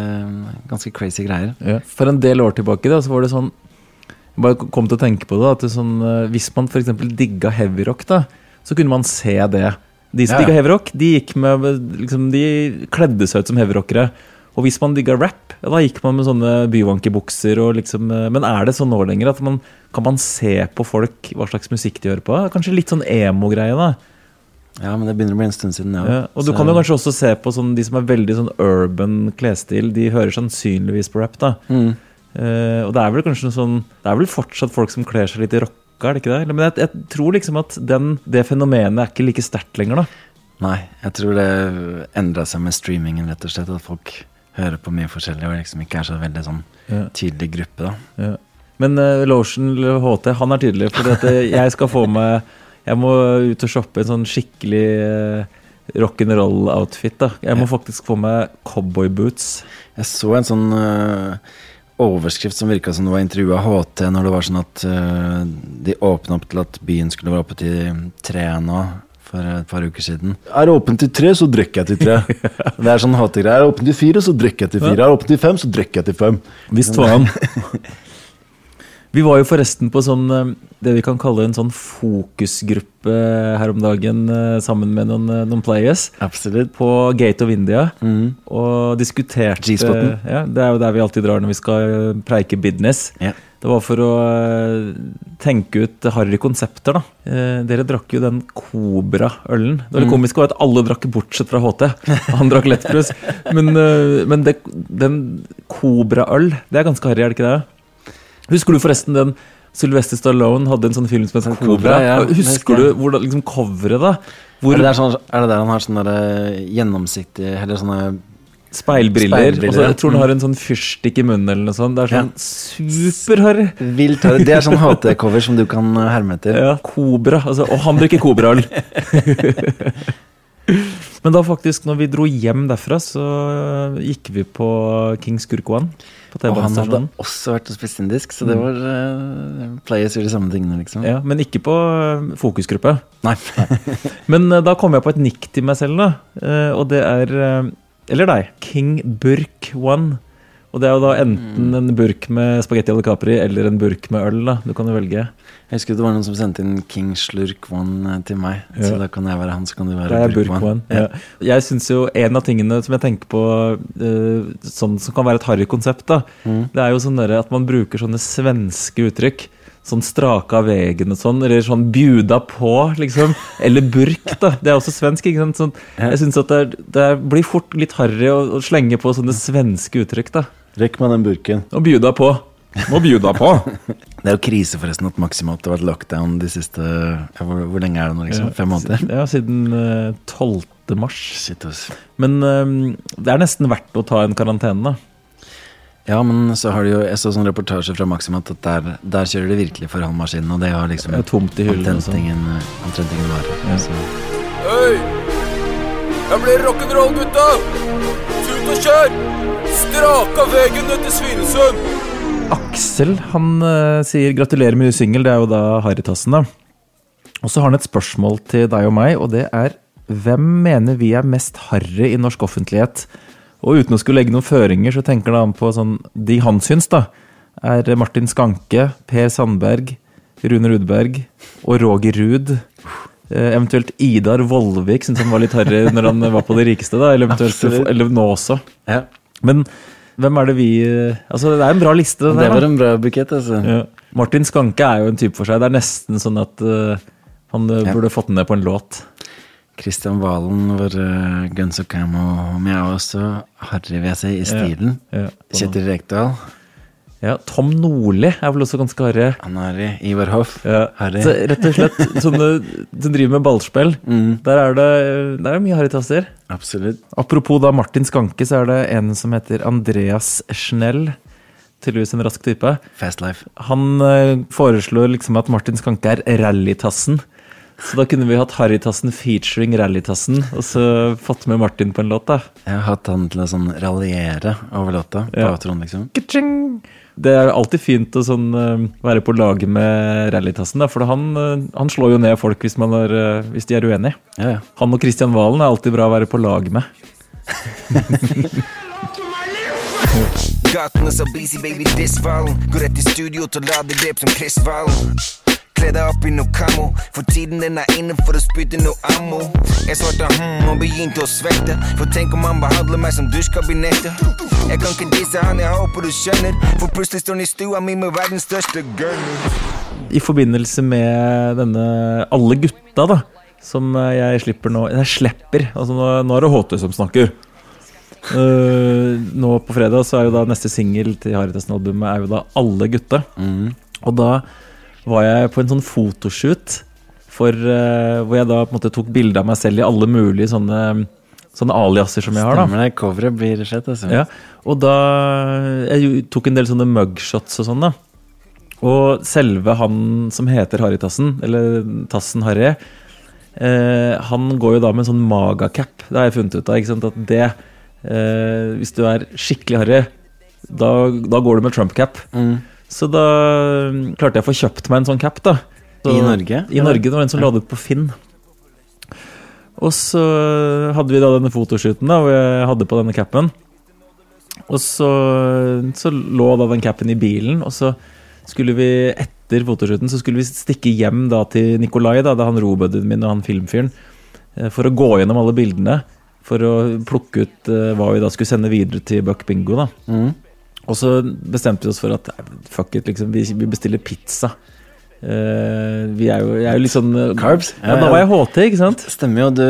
ganske crazy greier. Ja. For en del år tilbake da, så var det sånn Jeg bare kom til å tenke på det. At det sånn, eh, hvis man f.eks. digga heavyrock, da, så kunne man se det. De som ja. digga heavyrock, de gikk med liksom, De kledde seg ut som heavyrockere. Og hvis man digga rap, da gikk man med sånne byvankebukser. Og liksom, eh, men er det sånn nå lenger at man kan man se på folk hva slags musikk de hører på? Kanskje litt sånn emo-greie, da. Ja, men det begynner å bli en stund siden, ja. Ja, og du Så- kan jo kanskje også se på sånn, de som er veldig sånn urban klesstil. De hører sannsynligvis på rap, da. Mm. Uh, og det er vel kanskje noe sånn Det er vel fortsatt folk som kler seg litt i rocka, er det ikke det? Men jeg, jeg tror liksom at den, det fenomenet er ikke like sterkt lenger, da. Nei, jeg tror det endra seg med streamingen, rett og slett. At folk hører på mye forskjellig og liksom ikke er så veldig sånn tydelig gruppe, da. Men uh, Lotion eller HT, han er tydelig. For jeg skal få meg Jeg må ut og shoppe en sånn skikkelig uh, rock'n'roll-outfit. da Jeg må faktisk få meg cowboyboots. Jeg så en sånn uh, overskrift som virka som det var intervjua HT når det var sånn at uh, de åpna opp til at byen skulle være oppe til tre nå. For et par uker siden. Er det åpent til tre, så drikker jeg til tre. Det er sånn HT-greier. Er det åpent til fire, så drikker jeg til fire. Er det åpent til fem, så drikker jeg til fem. Visst faen. Vi var jo forresten på sånn eh, det vi kan kalle en sånn fokusgruppe her om dagen eh, sammen med noen, eh, noen players. Absolutt. På Gate of India. Og diskuterte G-spoten. ja, Det er jo der vi alltid drar når vi skal preike business. Ja. Det var for å eh, tenke ut harry konsepter, da. Eh, Dere drakk jo den Cobra-ølen. Det var Mm. komiske var at alle drakk bortsett fra HT. Han drakk lettbrus. Men, eh, men det, den Cobra-øl, det er ganske harry, er det ikke det? Husker du forresten den Sylvester Stallone hadde en sånn film som het Cobra? Ja. Husker du hvor hvordan liksom coveret, da? Er, det der sånn, er det der han har sånne gjennomsiktige Eller sånne Speilbriller. Og så jeg tror den har en sånn fyrstikk i munnen eller noe sånt. Det er sånn superharry. Vilt harry. Det er sånn HT-cover som du kan øh, herme etter. Ja, Kobra. Altså, og han drikker Kobra-øl. Men da faktisk, når vi dro hjem derfra, så gikk vi på King Gurkwan. Og han hadde også vært og spist indisk, så det Mm. var uh, Players gjør de samme tingene, liksom. Ja, men ikke på eh, fokusgruppe. Nei. Men eh, da kom jeg på et nikk til meg selv, da. Eh, og det er eh, Eller deg. King Burk One. Og det er jo da enten en burk med spagetti alle capri eller en burk med øl. da Du kan jo velge. Jeg husker det var noen som sendte inn King Slurk One eh, til meg. Ja. Så da kan jeg være han, så kan du være er burk One. one. Ja. Jeg syns jo en av tingene som jeg tenker på uh, sånn som kan være et harry konsept, da, Mm. det er jo sånn at man bruker sånne svenske uttrykk. Sånn strake av vegen og sånn, eller sånn bjuda på, liksom. Eller burk, da. Det er også svensk, ikke sant. Sånn, jeg syns at det, er, det blir fort litt harry å, å slenge på sånne svenske uttrykk, da. Rekk meg den burken. Og bjuda på. Må bjuda på. Det er jo krise forresten at Maxima har vært lockdown de siste ja, hvor, hvor lenge er det nå? liksom? Fem måneder? Ja, siden uh, 12. mars. Shit, ass. Men um, det er nesten verdt å ta en karantene, da. Ja, men så har de jo Jeg så sånn reportasje fra Maxim at der, der kjører de virkelig for halvmaskinen, og det har liksom Det er tomt i hyllene og omtrent sånn. ingen, eh, omtrent ingen varer. Så. Hei! Jeg blir rock'n'roll, gutta! Tut og kjør! Straka veien ned til Svinesund! Aksel han uh, sier gratulerer med ny singel. Det er jo da Harrytassen, da. Og så har han et spørsmål til deg og meg, og det er hvem mener vi er mest harry i norsk offentlighet? Og uten å skulle legge noen føringer, så tenker han på sånn De han syns, da, er Martin Skanke, Per Sandberg, Rune Rudberg og Roger Ruud. Eh, eventuelt Idar Vollvik syns han var litt harry når han var på Det rikeste, da. Eller eller nå også. Ja. Men hvem er det vi eh, Altså, det er en bra liste. Det der, da. var en bra bukett, altså. Ja. Martin Skanke er jo en type for seg. Det er nesten sånn at uh, han Ja. burde fått den ned på en låt. Christian Valen, vår uh, Guns of Cam og jeg er også harry, jeg si, i stilen. Ja, ja. Kjetil Rekdal. Ja, Tom Nordli er vel også ganske harry. Han er harry. Ivar Hoff. Ja. Harry. Så rett og slett som du, du driver med ballspill. Der er det, der er det mye harrytasser. Absolutt. Apropos da Martin Skanke, så er det en som heter Andreas Schnell. Tydeligvis en rask type. Fast life. Han uh, foreslår liksom at Martin Skanke er rallytassen. Så da kunne vi hatt Harrytassen featuring Rallytassen, og så fått med Martin på en låt, da. Jeg har hatt han til å sånn raljere over låta. På Ja. outroen, liksom. Ka-ching! Det er alltid fint å sånn, eh, være på lag med Rallytassen, da, for han, eh, han slår jo ned folk hvis, man er, eh, hvis de er uenige. Ja, ja. Han og Kristian Valen er alltid bra å være på lag med. Gatene så busy, baby, disfallen. Går rett i studio til å lade det som Chris Valen. Kle deg opp i noe kamo, for tiden den er inne for å spytte noe ammo. Jeg svarte hm og begynte å svette, for tenk om han behandler meg som dusjkabinettet. Jeg kan ikke disse han, jeg håper du skjønner, for plutselig står han i stua mi med verdens største gunner. I forbindelse med denne Alle gutta, da, som eh, jeg slipper nå Jeg slipper. Altså, nå, nå er det HT som snakker. Uh, nå på fredag så er jo da neste singel til Harrytassen-albumet er jo da Alle gutta. Og da var jeg på en sånn fotoshoot for, uh, hvor jeg da på en måte tok bilde av meg selv i alle mulige sånne, sånne aliaser som jeg har. da Stemmer det. Coveret blir skjedd, altså. ja, og da Jeg tok en del sånne mugshots og sånn, da. Og selve han som heter Harrytassen, eller Tassen Harry, eh, han går jo da med en sånn magacap. Det har jeg funnet ut av. ikke sant, At det eh, Hvis du er skikkelig harry, da, da går du med Trump-cap. Så da mm, klarte jeg å få kjøpt meg en sånn cap, da. Så, I Norge, I? Norge. Det var en som ja. det på Finn. Og så hadde vi da denne fotoshooten da, hvor jeg hadde på denne capen. Og så, så lå da den capen i bilen, og så skulle vi etter fotoshooten så skulle vi stikke hjem da til Nikolai, da, det er han robudden min og han filmfyren, eh, for å gå gjennom alle bildene. For å plukke ut eh, hva vi da skulle sende videre til Buck Bingo. da. Og så bestemte vi oss for at fuck it, liksom, vi, vi bestiller pizza. Uh, vi er jo, jeg er jo litt sånn eh, Carbs? Ja, da var jeg HT, ikke sant? Stemmer jo. Du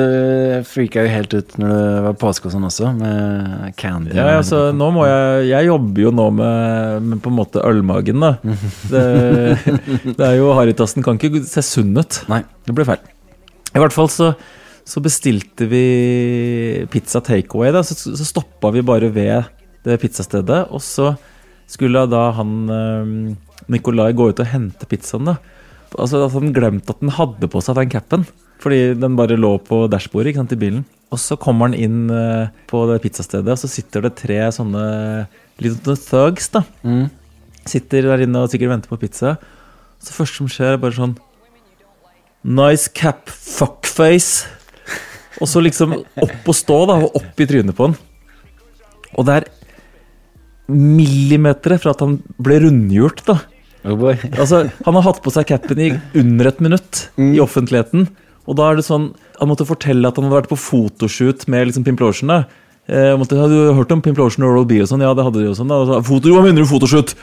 freaka jo helt ut når det var påske og sånn også, med candy. Ja, altså, nå må jeg Jeg jobber jo nå med, med på en måte ølmagen, da. Det, det er jo Harrytassen kan ikke se sunn ut. Nei. Det ble feil. I hvert fall så, så bestilte vi pizza takeaway. da, Så, så stoppa vi bare ved det pizzastedet. Og så skulle da han eh, Nikolai gå ut og hente pizzaen. da. Altså at Han glemte at den hadde på seg den capen. Fordi den bare lå på dashbordet ikke sant, i bilen. Og så kommer han inn eh, på det pizzastedet, og så sitter det tre sånne little thugs. da. Sitter der inne og sikkert venter på pizza. Så det første som skjer, er bare sånn Nice cap, fuckface. Og så liksom opp og stå, da, og opp i trynet på han. Og det er millimeter fra at han ble rundhjult, da. Oh altså, han har hatt på seg capen i under et minutt i offentligheten. Og da er det sånn Han måtte fortelle at han hadde vært på fotoshoot med liksom Pimplotion. da. Eh, måtte, hadde du hørt om Pimplotion og Oral B og sånn? Ja, det hadde de jo sånn. da. Så, Foto, hva mener du fotoshoot?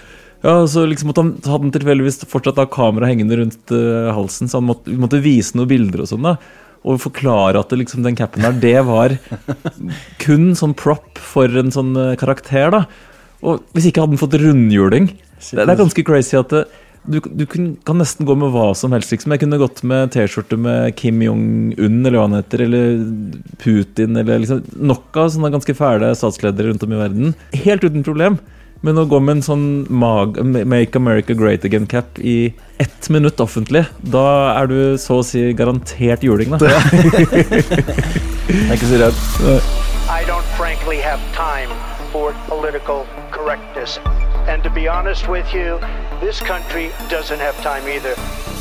Ja, så liksom måtte han, hadde han tilfeldigvis fortsatt da kamera hengende rundt uh, halsen, så han måtte, måtte vise noen bilder og sånn. da Og forklare at det, liksom, den capen der, det var kun sånn prop for en sånn eh, karakter. da Og hvis ikke hadde den fått rundhjuling det, det er ganske crazy at det, du, du kun, kan nesten gå med hva som helst. liksom Jeg kunne gått med T-skjorte med Kim Jong-un, eller hva han heter, eller Putin, eller liksom Nok av sånne ganske fæle statsledere rundt om i verden. Helt uten problem. Men å gå med en sånn mag Make America Great Again-cap i ett minutt offentlig, da er du så å si garantert juling, da. Jeg er ikke så redd. I don't frankly have time for political correctness. And to be honest with you, this country doesn't have time either.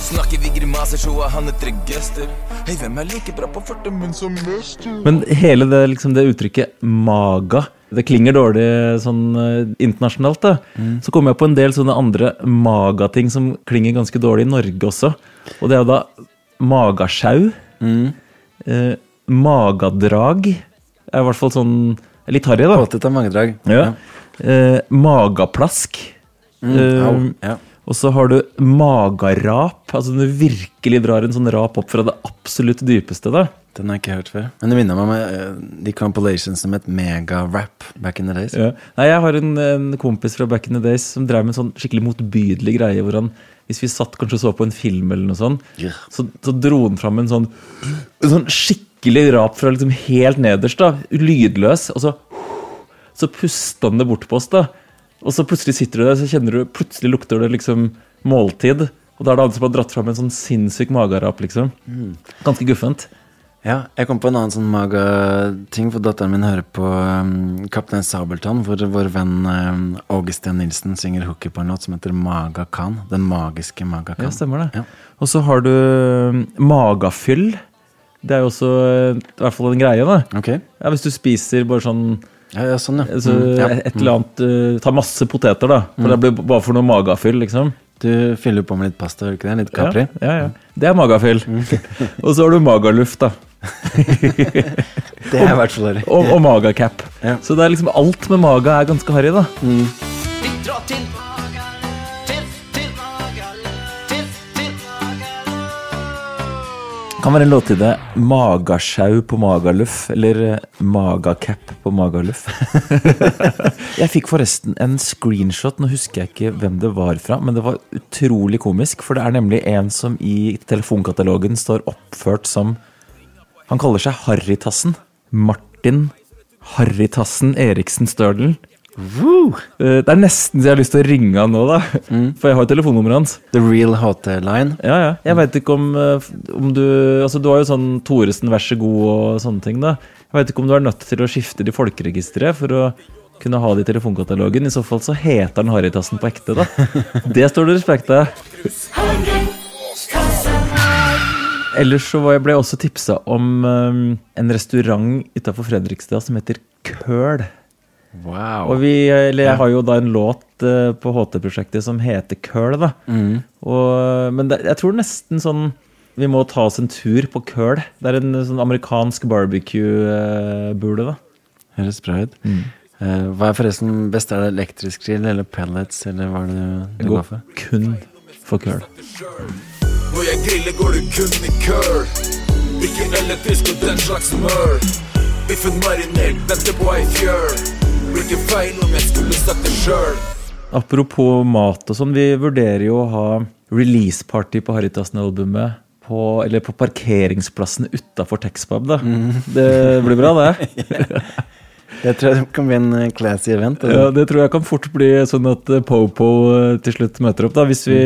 Snakker vi grimaser, så er han et register. Hei, hvem er like bra på 40 min som mester? Men hele det, liksom, det uttrykket maga Det klinger dårlig sånn eh, internasjonalt. da Så kommer jeg på en del sånne andre maga-ting som klinger ganske dårlig i Norge også. Og det er jo da magasjau. Eh, magadrag er i hvert fall sånn litt harry, da. Kåthet av magedrag. Ja. Eh, magaplask. Mm, Eh, au, ja. Og så har du magarap. Altså når du virkelig drar en sånn rap opp fra det absolutt dypeste. da Den har jeg ikke hørt før. Men det minner meg om uh, de compilations som het mega-rap back in the days. Ja. Nei, Jeg har en, en kompis fra back in the days som drev med en sånn skikkelig motbydelig greie. hvor han, Hvis vi satt kanskje og så på en film, eller noe sånt, så, så dro han fram en sånn, en sånn skikkelig rap fra liksom helt nederst. da, Lydløs. Og så, så pusta han det bort på oss. da, Og så plutselig sitter du der, så kjenner du, plutselig lukter det liksom måltid. Og da er det han som har dratt fram en sånn sinnssyk magerap, liksom. Mm. Ganske guffent. Ja, jeg kom på en annen sånn maga-ting, for datteren min hører på um, Kaptein Sabeltann, hvor vår venn um, Augustin Nilsen synger hooky på en låt som heter Maga Khan. Den magiske Maga Khan. Ja, stemmer det. Og så har du um, magafyll. Det er jo også eh, i hvert fall en greie, da. Ja, hvis du spiser bare sånn Ja, ja, sånn, ja. altså, Mm, ja. Et eller annet uh, Ta masse poteter, da. For Mm. det blir bare for noe magafyll, liksom. Du fyller på med litt pasta, ikke det? Litt Capri? Ja, ja, ja. Det er magafyll. og så har du magaluft, da. Det er i hvert fall harry. Og, og magacap. Så det er liksom alt med maga er ganske harry, da. Vi drar til Kan være en låt til det. magasjau på Magaluf', eller eh, magacap på Magaluf'. jeg fikk forresten en screenshot, nå husker jeg ikke hvem det var fra, men det var utrolig komisk, for det er nemlig en som i telefonkatalogen står oppført som Han kaller seg Harrytassen. Martin Harrytassen Eriksen Størdal. Eh, Det er nesten så jeg har lyst til å ringe han nå, da. For jeg har jo telefonnummeret hans. The real hotline. Ja, ja. Jeg veit ikke om, eh, om du Altså, du har jo sånn Thoresen, vær så god og sånne ting, da. Jeg veit ikke om du er nødt til å skifte det i folkeregisteret for å kunne ha det i telefonkatalogen. I så fall så heter han Harrytassen på ekte, da. Det står det respekt av. Ellers så ble jeg også tipsa om eh, en restaurant utafor Fredrikstad som heter Køl. Wow. Og vi, eller jeg har jo da en låt eh, på HT-prosjektet som heter Køl, da. Mm. Og, men det, jeg tror nesten sånn Vi må ta oss en tur på Køl. Det er en sånn amerikansk barbecue-bule, da. Høres bra ut. Mm. Eh, hva er forresten best? Er det elektrisk grill eller pellets, eller hva er det du, du går går for? kun for Køl. Når jeg griller går det kun i køl Ikke elektrisk og den slags mør Biffen marinert, venter på ei fjøl Blir ikke feil om jeg skulle sagt det sjøl Apropos mat og sånn, vi vurderer jo å ha release-party på Haritasen-albumet. på, eller på parkeringsplassen utafor Texpub, da. Det blir bra, det. Jeg tror det kan bli en eh, classy event. Eller? Ja, det tror jeg kan fort bli sånn at eh, Popo eh, til slutt møter opp, da. Hvis vi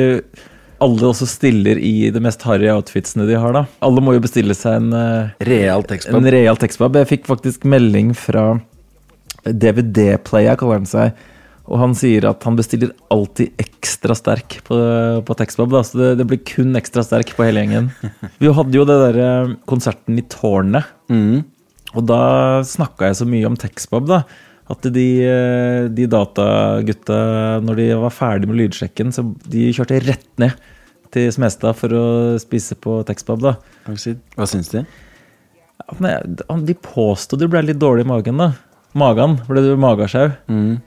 alle også stiller i de mest harry outfitsene de har, da. Alle må jo bestille seg en Real tekstpub. En real tekstpub. Jeg fikk faktisk melding fra DVD-player, kaller han seg. Og han sier at han bestiller alltid ekstra sterk på, på. Da. Så det, det blir kun ekstra sterk på hele gjengen. Vi hadde jo det derre konserten i Tårnet. Og da snakka jeg så mye om Texbob, da. At de, eh, de datagutta, når de var ferdig med lydsjekken, så de kjørte rett ned til Smestad for å spise på Texbob, da. Hva syns de? Ja, De påstod det ble litt dårlig i magen, da. Magen ble det magasjau.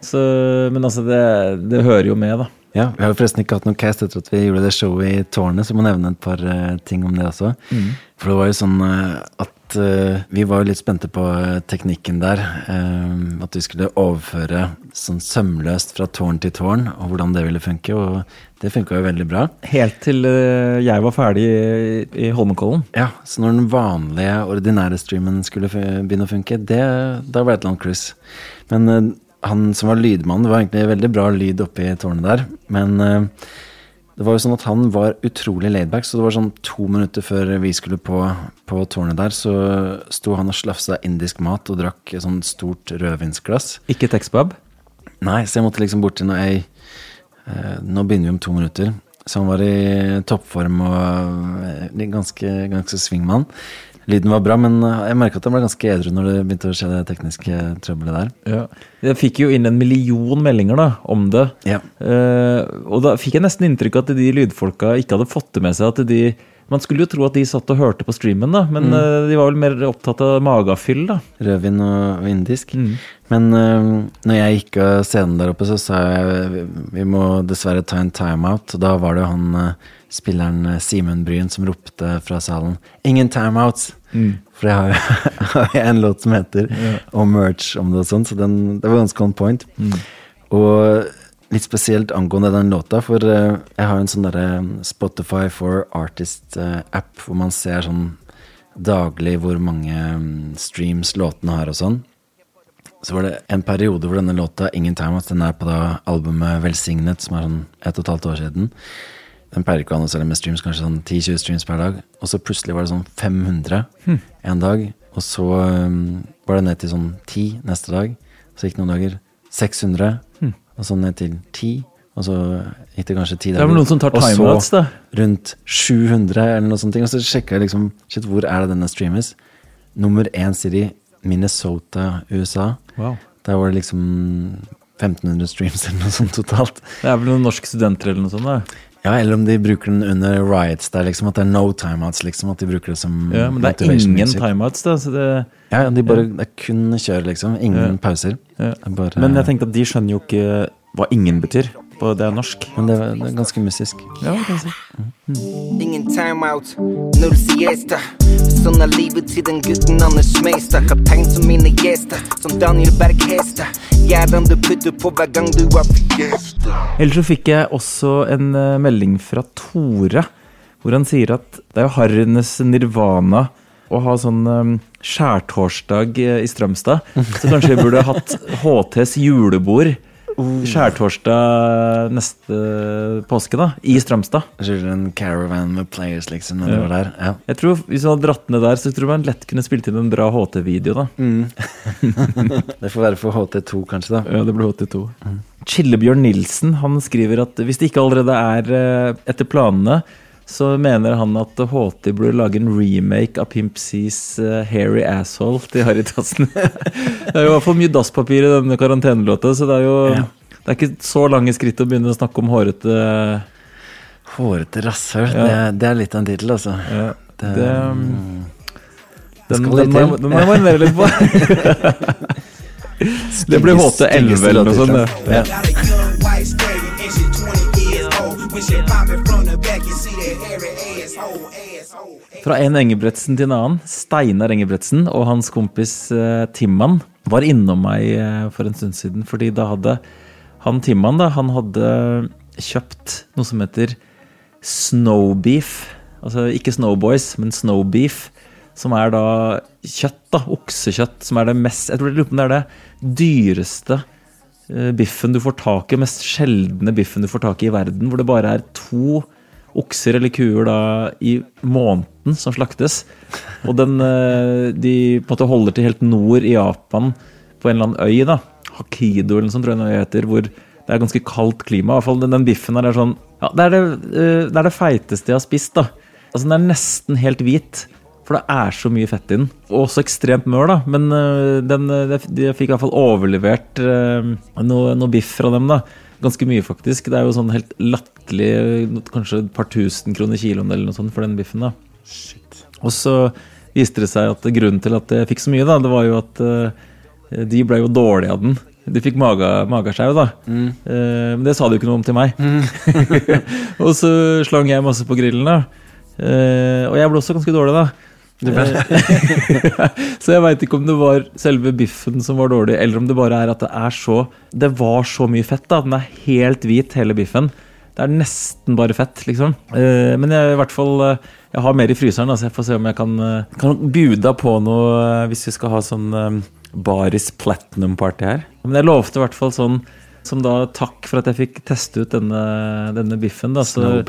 Så- Men altså, det, det hører jo med, da. Ja, Vi har jo forresten ikke hatt noen cast etter at vi gjorde det showet i Tårnet, så jeg må nevne et par uh, ting om det også. Mm. For det var jo sånn uh, at eh, vi var jo litt spente på eh, teknikken der. Uh, at vi skulle overføre sånn sømløst fra tårn til tårn, og hvordan det ville funke. Og det funka jo veldig bra. Helt til uh, jeg var ferdig i, i Holmenkollen. Ja, så når den vanlige, ordinære streamen skulle begynne å funke, det, da var det et eller annet kryss. Men han som var lydmann, det var egentlig veldig bra lyd oppe i tårnet der. Men det var jo sånn at han var utrolig laidback, så det var sånn to minutter før vi skulle på, på tårnet der, så sto han og slafsa indisk mat og drakk et sånt stort rødvinsglass. Ikke Texpub? Nei, så jeg måtte liksom bort til noe ei eh, Nå begynner vi om to minutter. Så han var i toppform og eh, ganske, ganske svingmann. Lyden var bra, men eh, jeg merka at jeg ble ganske edru når det begynte å skje det tekniske trøbbelet der. Ja. Jeg fikk jo inn en million meldinger da, om det. Eh, og da fikk jeg nesten inntrykk av at de lydfolka ikke hadde fått det med seg. at de Man skulle jo tro at de satt og hørte på streamen, da, men Mm. eh, de var vel mer opptatt av magafyll. da. Rødvin og, og indisk. Men uh, når jeg gikk av scenen der oppe, så sa jeg vi, må dessverre ta en timeout. Og da var det han eh, spilleren Simen Bryn som ropte fra salen 'ingen timeouts'. Mm. For jeg har jo har jeg en låt som heter yeah. og merch om det og sånn, så den, det var ganske on point. Mm. Og litt spesielt angående den låta, for eh, jeg har en sånn derre Spotify for Artist-app hvor man ser sånn daglig hvor mange mm, streams låtene har og sånn. Så var det en periode hvor denne låta, Ingen Time Out, den er på da albumet Velsignet, som er sånn ett og et halvt år siden. Den pleier ikke å annonsere med streams, kanskje sånn 10-20 streams per dag. Og så plutselig var det sånn 500 Hm. en dag. Og så um, var det ned til sånn 10 neste dag. Så gikk det noen dager 600, Hm. Og så ned til 10. Og så det kanskje 10 Det er vel noen som tar timeouts, da. rundt 700 eller noe sånt. Og så sjekka jeg liksom Shit, hvor er det denne streames? Nummer én city, Minnesota, USA. Wow. Der var det liksom 1500 streams eller noe sånt totalt. Det er vel noen norske studenter eller noe sånt? da. Ja, eller om de bruker den under riots der, liksom. At det er no timeouts, liksom. At de bruker det som Ja, Men det er ingen timeouts, da. Så det, Ja, ja, de bare, det er kun kjør, liksom. Ingen Ja. pauser. Ja. Bare, Men jeg tenkte at de skjønner jo ikke hva ingen betyr. På det er norsk. Men det, er- det er ganske mystisk. Ja, det kan jeg si. Ingen timeout, null siesta. Sånn er livet til den gutten Anders Meistad. Kaptein som mine gjester, som Daniel Berg Hestad. Gjerdan du putter på hver gang du har fiesta. Ellers så fikk jeg også en eh, melding fra Tore, hvor han sier at det er jo harrenes nirvana å ha sånn um, skjærtorsdag eh, i Strømstad. Så kanskje vi burde hatt HTs julebord skjærtorsdag neste påske, da. I Strømstad. Kjører en caravan med players, liksom, nedover der. Ja. Jeg tror Hvis du hadde dratt ned der, så tror jeg man lett kunne spilt inn en bra HT-video, da. det får være for HT2, kanskje, da. Ja, det blir HT2. Chillebjørn Nilsen han skriver at hvis det ikke allerede er eh, etter planene, så mener han at HT burde lage en remake av Pimp C's eh, Hairy Asshole til Harry Tassen. det er jo i hvert fall mye dasspapir i denne karantenelåta, så det er jo Det er ikke så lange skritt å begynne å snakke om hårete Hårete rasshøl. Ja. Det, det er litt av en tittel, altså. Ja, Det, det, det Den, skal den, jeg- den må jeg marinere litt på. det blir HT11 eller noe sånt. Ja. Fra en Engebretsen til en annen. Steinar Engebretsen og hans kompis eh, Timman var innom meg eh, for en stund siden. Fordi da hadde han Timman da, han hadde kjøpt noe som heter snowbeef. Altså ikke snowboys, men snowbeef. Som er da kjøtt, da. Oksekjøtt. Som er det mest Jeg tror det er det dyreste eh, biffen du får tak i. Mest sjeldne biffen du får tak i i verden. Hvor det bare er to okser eller kuer da i måneden som slaktes. Og den, eh, de på en måte holder til helt nord i Japan, på en eller annen øy. da Hakido eller noe tror jeg den heter. Hvor det er ganske kaldt klima. I hvert fall den, den biffen her er sånn ja, Det er det, eh, det er det feiteste jeg har spist. da Altså Den er nesten helt hvit. For det er så mye fett i den. Og også ekstremt mør, da. Men øh, den, de fikk i hvert fall overlevert noe, noe biff fra dem, da. Ganske mye, faktisk. Det er jo sånn helt latterlig øh, Kanskje et par tusen kroner kiloen eller noe sånt for den biffen, da. Og så viste det seg at grunnen til at jeg fikk så mye, da, det var jo at øh, de ble jo dårlige av den. De fikk maga, magesjau, da. Mm. Eh, men det sa de jo ikke noe om til meg. og så slang jeg masse på grillen, da. Eh, og jeg ble også ganske dårlig, da. Eh, så jeg veit ikke om det var selve biffen som var dårlig, eller om det bare er at det er så Det var så mye fett, da. Den er helt hvit, hele biffen. Det er nesten bare fett, liksom. Eh, men jeg, i hvert fall eh, Jeg har mer i fryseren, så jeg får se om jeg kan, eh, kan bjuda på noe hvis vi skal ha sånn Baris Platinum Party her. Men jeg lovte i hvert fall sånn som da takk for at jeg fikk teste ut denne, denne biffen. Da, så,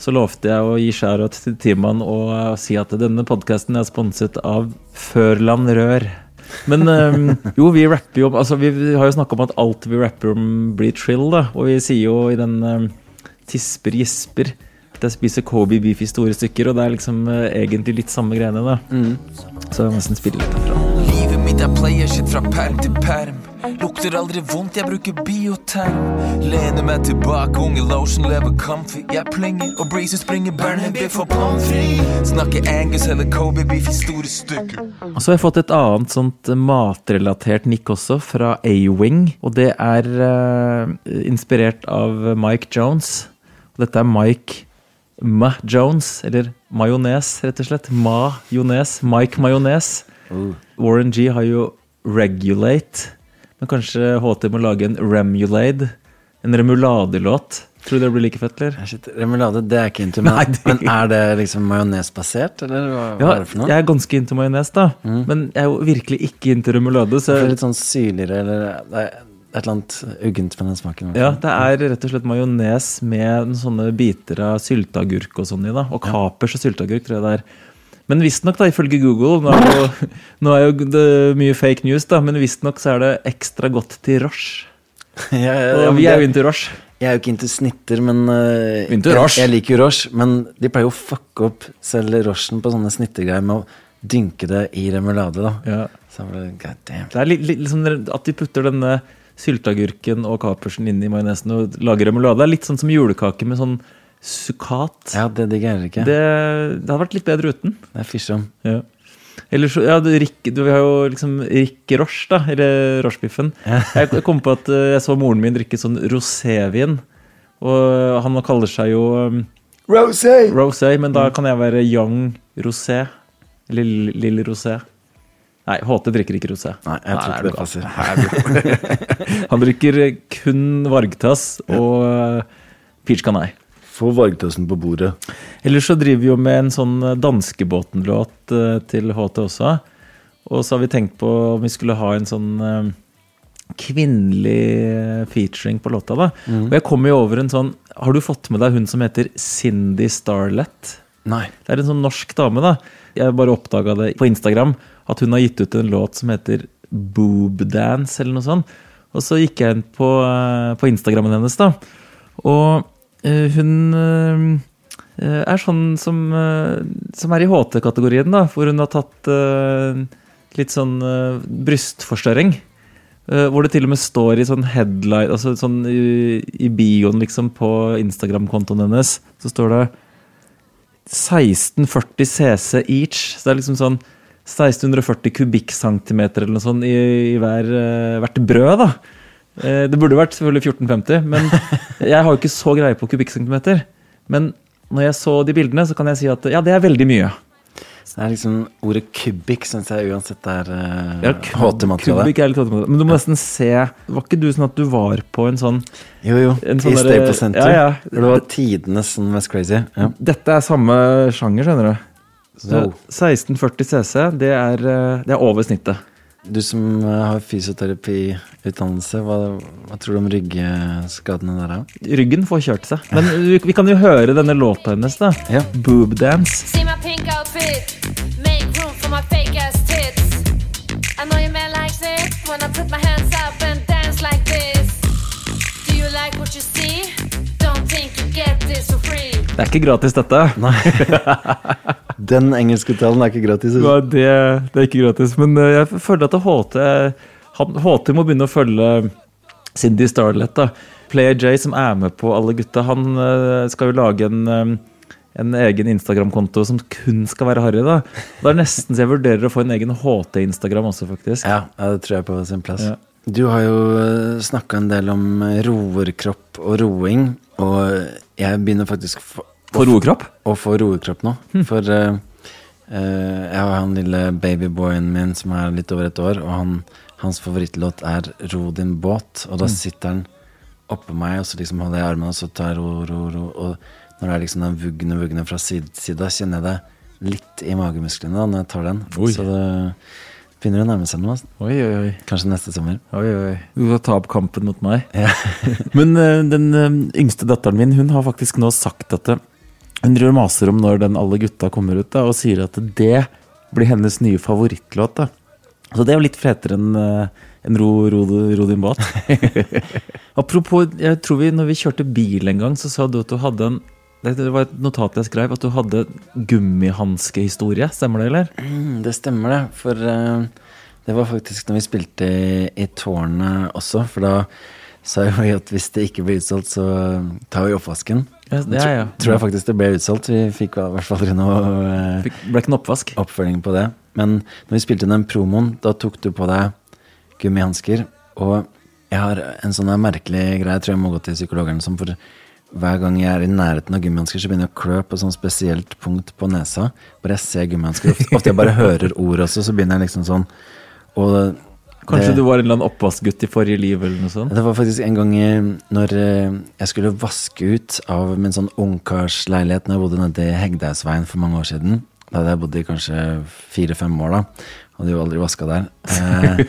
så lovte jeg å gi shout til Timan og si at denne podkasten er sponset av Førland Rør. Men jo, vi rapper jo om altså, Vi har jo snakka om at alt vi rapper om, blir trill, da. Og vi sier jo i den Tisper gisper at jeg spiser Kobe beef i store stykker, og det er liksom eh, egentlig litt samme greiene, da. Så jeg må nesten spille litt herfra. Livet mitt er playershit fra perm til perm. Lukter aldri vondt, jeg bruker bioterm. Lener meg tilbake, unge lotion lever comfy. Jeg plinger, og breezy springer, burner for pommes frites. Snakker Angus eller Kobe beef i store stykker. Og så har jeg fått et annet sånt matrelatert nikk også, fra A-Wing. Og det er uh, inspirert av Mike Jones. Dette er Mike Ma Jones, eller majones, rett og slett. Ma-jones. Mike Majones. Warren G har jo Regulate. Men kanskje HT må lage en Remulade? En remuladelåt? Tror du det blir like fett, eller? Shit, remulade, det er ikke into meg. Men er det liksom majonesbasert, eller hva, Ja, er det for noe? jeg er ganske into majones, da. Men jeg er jo virkelig ikke into remulade. Så Det er litt sånn syrligere, eller er et eller annet uggent med den smaken. Ja, det er rett og slett majones med sånne biter av sylteagurk og sånn i. da Og kapers og sylteagurk, tror jeg det er. Men visstnok, ifølge Google Nå er, jo, nå er jo det mye fake news, da men visstnok så er det ekstra godt til Roche. Ja, ja, ja, Og vi er jo det- into Roche. Jeg er jo ikke into snitter, men uh, Into jeg, jeg liker jo Roche. Men de pleier jo å fucke opp selv Rochen på sånne snittergreier med å dynke det i remulade, da. Ja. Så ble, God damn. Det er litt, litt liksom at de putter denne sylteagurken og kapersen inn i majonesen og lager remulade. Det er litt sånn som julekake med sånn sukkat. Ja, det digger jeg ikke. Det, det hadde vært litt bedre uten. Det er fisjom. Ja. Eller så, ja, du, Rick, du, vi har jo liksom Rick Roche, da. Eller Roche-biffen. Jeg, jeg kom på at eh, jeg så moren min drikke sånn rosévin. Og han kaller seg jo um, Rosé! Rosé, men da kan jeg være Young Rosé. Eller Lille Rosé. Nei, HT drikker ikke rosé. Nei, jeg tror ikke det er passer. Han drikker kun Vargtass og uh, Peach Canai. Få Vargtassen på bordet. Ellers så driver vi jo med en sånn Danskebåten-låt eh, til HT også. Og så har vi tenkt på om vi skulle ha en sånn eh, kvinnelig featuring på låta. da. Og jeg kom jo over en sånn Har du fått med deg hun som heter Cindy Starlett? Nei. Det er en sånn norsk dame, da. Jeg bare oppdaga det på Instagram at hun har gitt ut en låt som heter Boob Dance, eller noe sånt. Og så gikk jeg inn på, eh, på Instagrammen hennes, da. Og eh, hun eh, er sånn som, som er i HT-kategorien, da. Hvor hun har tatt litt sånn brystforstørring. Hvor det til og med står i sånn headline Altså sånn i, i bioen liksom på Instagram-kontoen hennes, så står det 1640 cc each. Så det er liksom sånn 1640 kubikkcentimeter eller noe sånt i, i hver, eh, hvert brød, da. Eh, Det burde vært selvfølgelig 1450, men jeg har jo ikke så greie på kubikkcentimeter. Men når jeg så de bildene, så kan jeg si at ja, det er veldig mye. Så Det er liksom Ordet kubikk syns jeg uansett er uh, Ja, HT-materiale. er. Men du må nesten se Var ikke du sånn at du var på en sånn Jo, jo. en I Staple derre- Staples Center. Ja, ja. Det var tidenes sånn mest Crazy. Ja. Dette er samme sjanger, skjønner du. Så 1640 cc, det er, eh, det er over snittet. Du som eh, har fysioterapiutdannelse, hva, hva tror du om ryggskadene der? Ryggen får kjørt seg. Men vi, vi kan jo høre denne låta hennes, da. Boob Dance. See my pink outfit, make room for my fake ass tits. I know your man likes it when I put my hands up and dance like this. Do you like what you see? Don't think you get this for free. Det er ikke gratis, dette. Den engelskuttalen er ikke gratis. altså. Nei, det, det er ikke gratis. Men eh, jeg føler at HT, han, HT må begynne å følge Cindy Starlett. da. Player J, som er med på Alle gutta, han eh, skal jo lage en, eh, en egen Instagram-konto som kun skal være harry. da. Det er nesten så jeg vurderer å få en egen HT-instagram også, faktisk. Ja, ja, det tror jeg på sin plass. Ja. Du har jo snakka en del om eh, roerkropp og roing, og jeg begynner faktisk f- Få roekropp? Å få roekropp nå. For uh, jeg har han lille babyboyen min som er litt over et år, og han, hans favorittlåt er 'Ro din båt', og da Mm. sitter han oppå meg, og så liksom holder jeg armen, og så tar jeg ro, ro, ro, og når det er liksom den vugne, vugne fra side til side, kjenner jeg det litt i magemusklene da, når jeg tar den. Oi. Så det begynner å nærme seg noe. altså. Oi, oi, oi. Kanskje neste sommer. Oi, oi. Du skal ta opp kampen mot meg. Ja. Men uh, den uh, yngste datteren min hun har faktisk nå sagt at hun driver maser om når den Alle gutta kommer ut, da, og sier at det blir hennes nye favorittlåt. da. Så det er jo litt fetere enn en ro, ro, ro din båt. Apropos, jeg tror vi når vi kjørte bil en gang, så sa du at du hadde en det det var et notat jeg skrev, at du hadde gummihanskehistorie. Stemmer det, eller? Mm, det stemmer det, for uh, det var faktisk når vi spilte i, i tårnet også, for da sa jo vi at hvis det ikke blir utsolgt, så tar vi oppvasken. Ja, er, ja. Tro- Tror jeg faktisk det ble utsolgt. Vi fikk i hvert fall aldri noe eh, Fikk, ble ikke noe oppvask? oppfølging på det. Men når vi spilte den promoen, da tok du på deg gummihansker. Og jeg har en sånn merkelig greie, jeg tror jeg må gå til psykologen, som for hver gang jeg er i nærheten av gummihansker, så begynner jeg å klø på et sånt spesielt punkt på nesa. Bare jeg ser gummihansker. Ofte jeg bare hører ord også, så begynner jeg liksom sånn. Og Kanskje det- du var en eller annen oppvaskgutt i forrige liv, eller noe sånt? det var faktisk en gang eh, når eh, jeg skulle vaske ut av min sånn ungkarsleilighet når jeg bodde nede i Hegdehaugsveien for mange år siden. Da hadde jeg bodd i kanskje fire-fem år, da. Hadde jo aldri vaska der. Eh,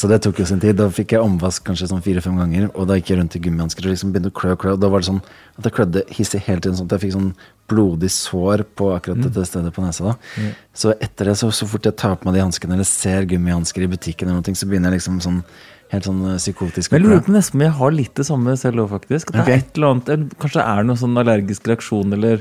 så det tok jo sin tid. Da fikk jeg omvask kanskje sånn fire-fem ganger, og da gikk jeg rundt i gummihansker og liksom begynte å klø og klø. Og da var det sånn at jeg klødde hissig hele tiden, sånn at jeg fikk sånn blodig sår på akkurat Mm. dette stedet på nesa. da. Mm. Så etter det, så, så fort jeg tar på meg de hanskene eller ser gummihansker i butikken, eller noe, så begynner jeg liksom sånn helt sånn eh, psykotisk Men jeg lurer på nesten om jeg har litt det samme selv òg, faktisk. Eller annet, Kanskje det er noen sånn allergisk reaksjon, eller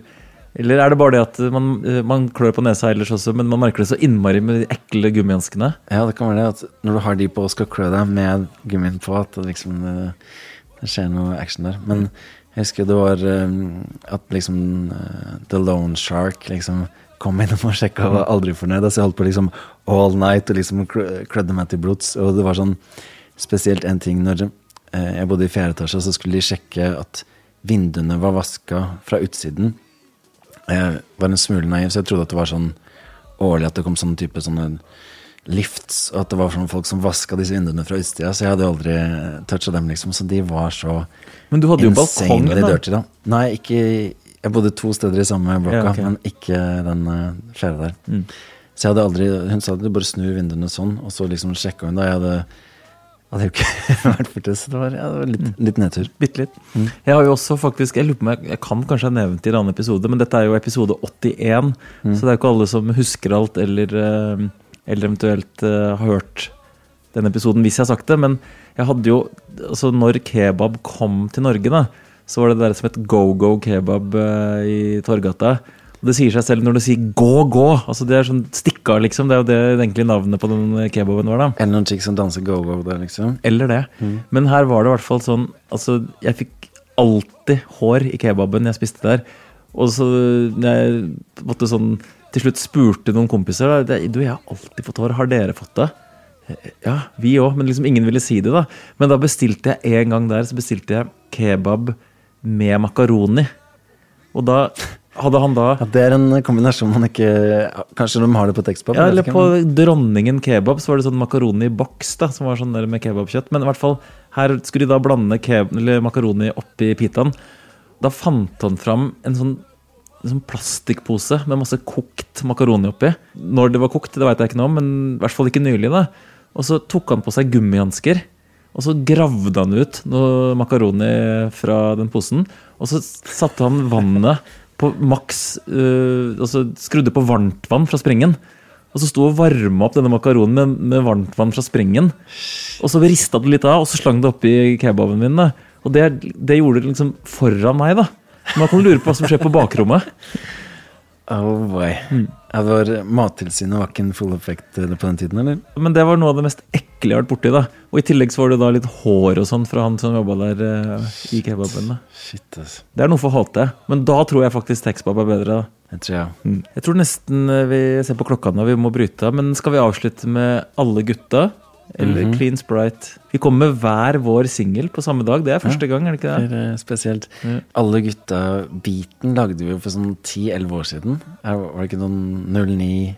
Eller er det bare det at man, eh, man klør på nesa ellers også, men man merker det så innmari med de ekle gummihanskene? Ja, det kan være det at når du har de på og skal klø deg med gummien på, at det liksom eh, det skjer noe action der. Men jeg husker det var eh, at liksom The Lone Shark liksom kom innom og sjekka og var aldri fornøyd. Så jeg holdt på liksom all night og liksom klødde meg til blods. Og det var sånn spesielt en ting når jeg bodde i fjerde etasje, så skulle de sjekke at vinduene var vaska fra utsiden. Jeg var en smule naiv, så jeg trodde at det var sånn årlig at det kom sånne type sånne lifts, og at det var sånn folk som vaska disse vinduene fra utsida. Så jeg hadde aldri toucha dem, liksom. Så de var så Men du hadde jo balkong, da? dirty, da. Nei, ikke Jeg bodde to steder i samme blokka, Ja, okay. men ikke den uh, fjerde der. Mm. Så jeg hadde aldri Hun sa at du bare snur vinduene sånn, og så liksom sjekka hun da. Jeg hadde hadde jo ikke vært for det, så det var, ja, det var litt, litt nedtur. Bitte litt. Mm. Jeg har jo også faktisk, jeg lurer på om jeg, jeg kan kanskje ha nevnt det i en annen episode, men dette er jo episode 81, Mm. så det er jo ikke alle som husker alt, eller, eh, eller eventuelt uh, har hørt den episoden hvis jeg har sagt det. Men jeg hadde jo altså Når kebab kom til Norge, da, så var det det der som het Go-Go Kebab uh, i Torgata. Det sier seg selv når du sier gå, gå. altså Det er sånn stikka, liksom. Det er jo det egentlig navnet på den kebaben var, da. Eller noen chicks som danser go-go der, liksom. Eller det. Mm. Men her var det i hvert fall sånn Altså, jeg fikk alltid hår i kebaben jeg spiste der. Og så jeg måtte sånn til slutt spurte noen kompiser da, Du, jeg har alltid fått hår. Har dere fått det? Ja, vi òg, men liksom ingen ville si det, da. Men da bestilte jeg en gang der Så bestilte jeg kebab med makaroni. Og da hadde han da Ja, det er en kombinasjon man ikke Kanskje de har det på tekstpap? ja, eller på men- Dronningen kebab så var det sånn makaroni i boks, da, som var sånn der med kebabkjøtt. Men i hvert fall, her skulle de da blande makaroni oppi pitaen. Da fant han fram en sånn, en sånn plastikkpose med masse kokt makaroni oppi. Når det var kokt, det veit jeg ikke noe om, men i hvert fall ikke nylig. da. Og så tok han på seg gummihansker. Og så gravde han ut noe makaroni fra den posen. Og så satte han vannet på maks uh, altså skrudde på varmtvann fra sprengen. Og så sto og varma opp denne makaronen med, med varmtvann fra sprengen. Og så rista det litt av, og så slang det oppi kebaben min. Da. Og det, det gjorde det liksom foran meg, da. Man kan lure på hva som skjer på bakrommet. Oh boy. Ja, var Mattilsynet var ikke en full effekt eh, på den tiden, eller? Men det var noe av det mest ekle jeg har vært borti. da Og i tillegg så var det da litt hår og sånn fra han som jobba der uh, i kebaben. Shit, altså. Det er noe for HT, men da tror jeg faktisk tekstbab er bedre. da Jeg tror ja. Mm. Jeg tror nesten eh, vi ser på klokka nå, vi må bryte av. Men skal vi avslutte med alle gutta? Eller Mhm. Clean Sprite? Vi kommer med hver vår singel på samme dag. Det er første gang, er det ikke det? Det er spesielt. Alle gutta-beaten lagde vi jo for sånn 10-11 år siden. Var det ikke noen 09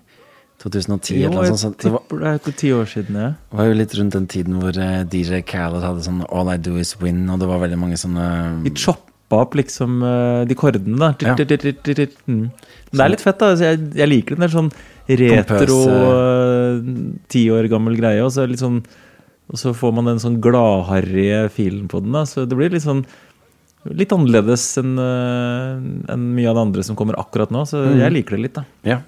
2010 Jo, eller noe sånt? så Det var, det er ikke ti år siden, ja. Det var jo litt rundt den tiden hvor eh, DJ Khaled hadde sånn All I Do Is Win, og det var veldig mange sånne Vi choppa opp liksom eh, de kordene, da. Ja. Mm. Det er litt fett, da. Jeg, jeg liker den. Det er sånn retro, eh, ti år gammel greie, og så, sånn, og så får man den sånn gladharrige filen på den. da Så det blir litt sånn Litt annerledes enn en mye av det andre som kommer akkurat nå, så Mm. jeg liker det litt, da. Ja.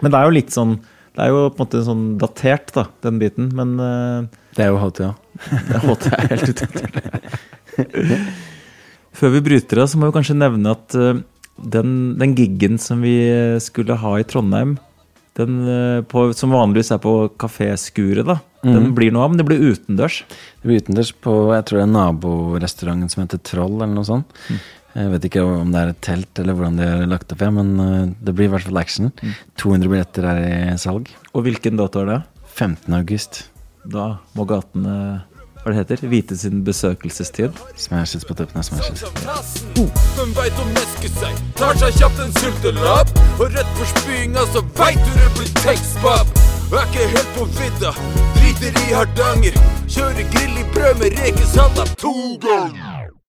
Men det er jo litt sånn Det er jo på en måte sånn datert, da, den biten, men eh, Det er jo HT, ja. det er HT er helt ute. Før vi bryter av, så må vi kanskje nevne at eh, den, den giggen som vi skulle ha i Trondheim, den eh, på, som vanligvis er på kaféskuret, da, den Mhm. blir noe av, men det blir utendørs. Det blir utendørs på jeg tror det er naborestauranten som heter Troll, eller noe sånt. Jeg vet ikke om det er et telt eller hvordan de har lagt opp, ja, men eh, det blir i hvert fall action. 200 billetter er i salg. Og hvilken dato er det? 15. august. Da må gatene hva det heter, vite sin besøkelsestid. Smashes på tuppene, smashes. Hvem veit om mesker seg? Tar seg kjapt en syltelapp. Og rett for spyinga så veit du det blir tekstbab. Er ikke helt på vidda, driter i Hardanger. Kjører grill i brød med rekesalat to ganger.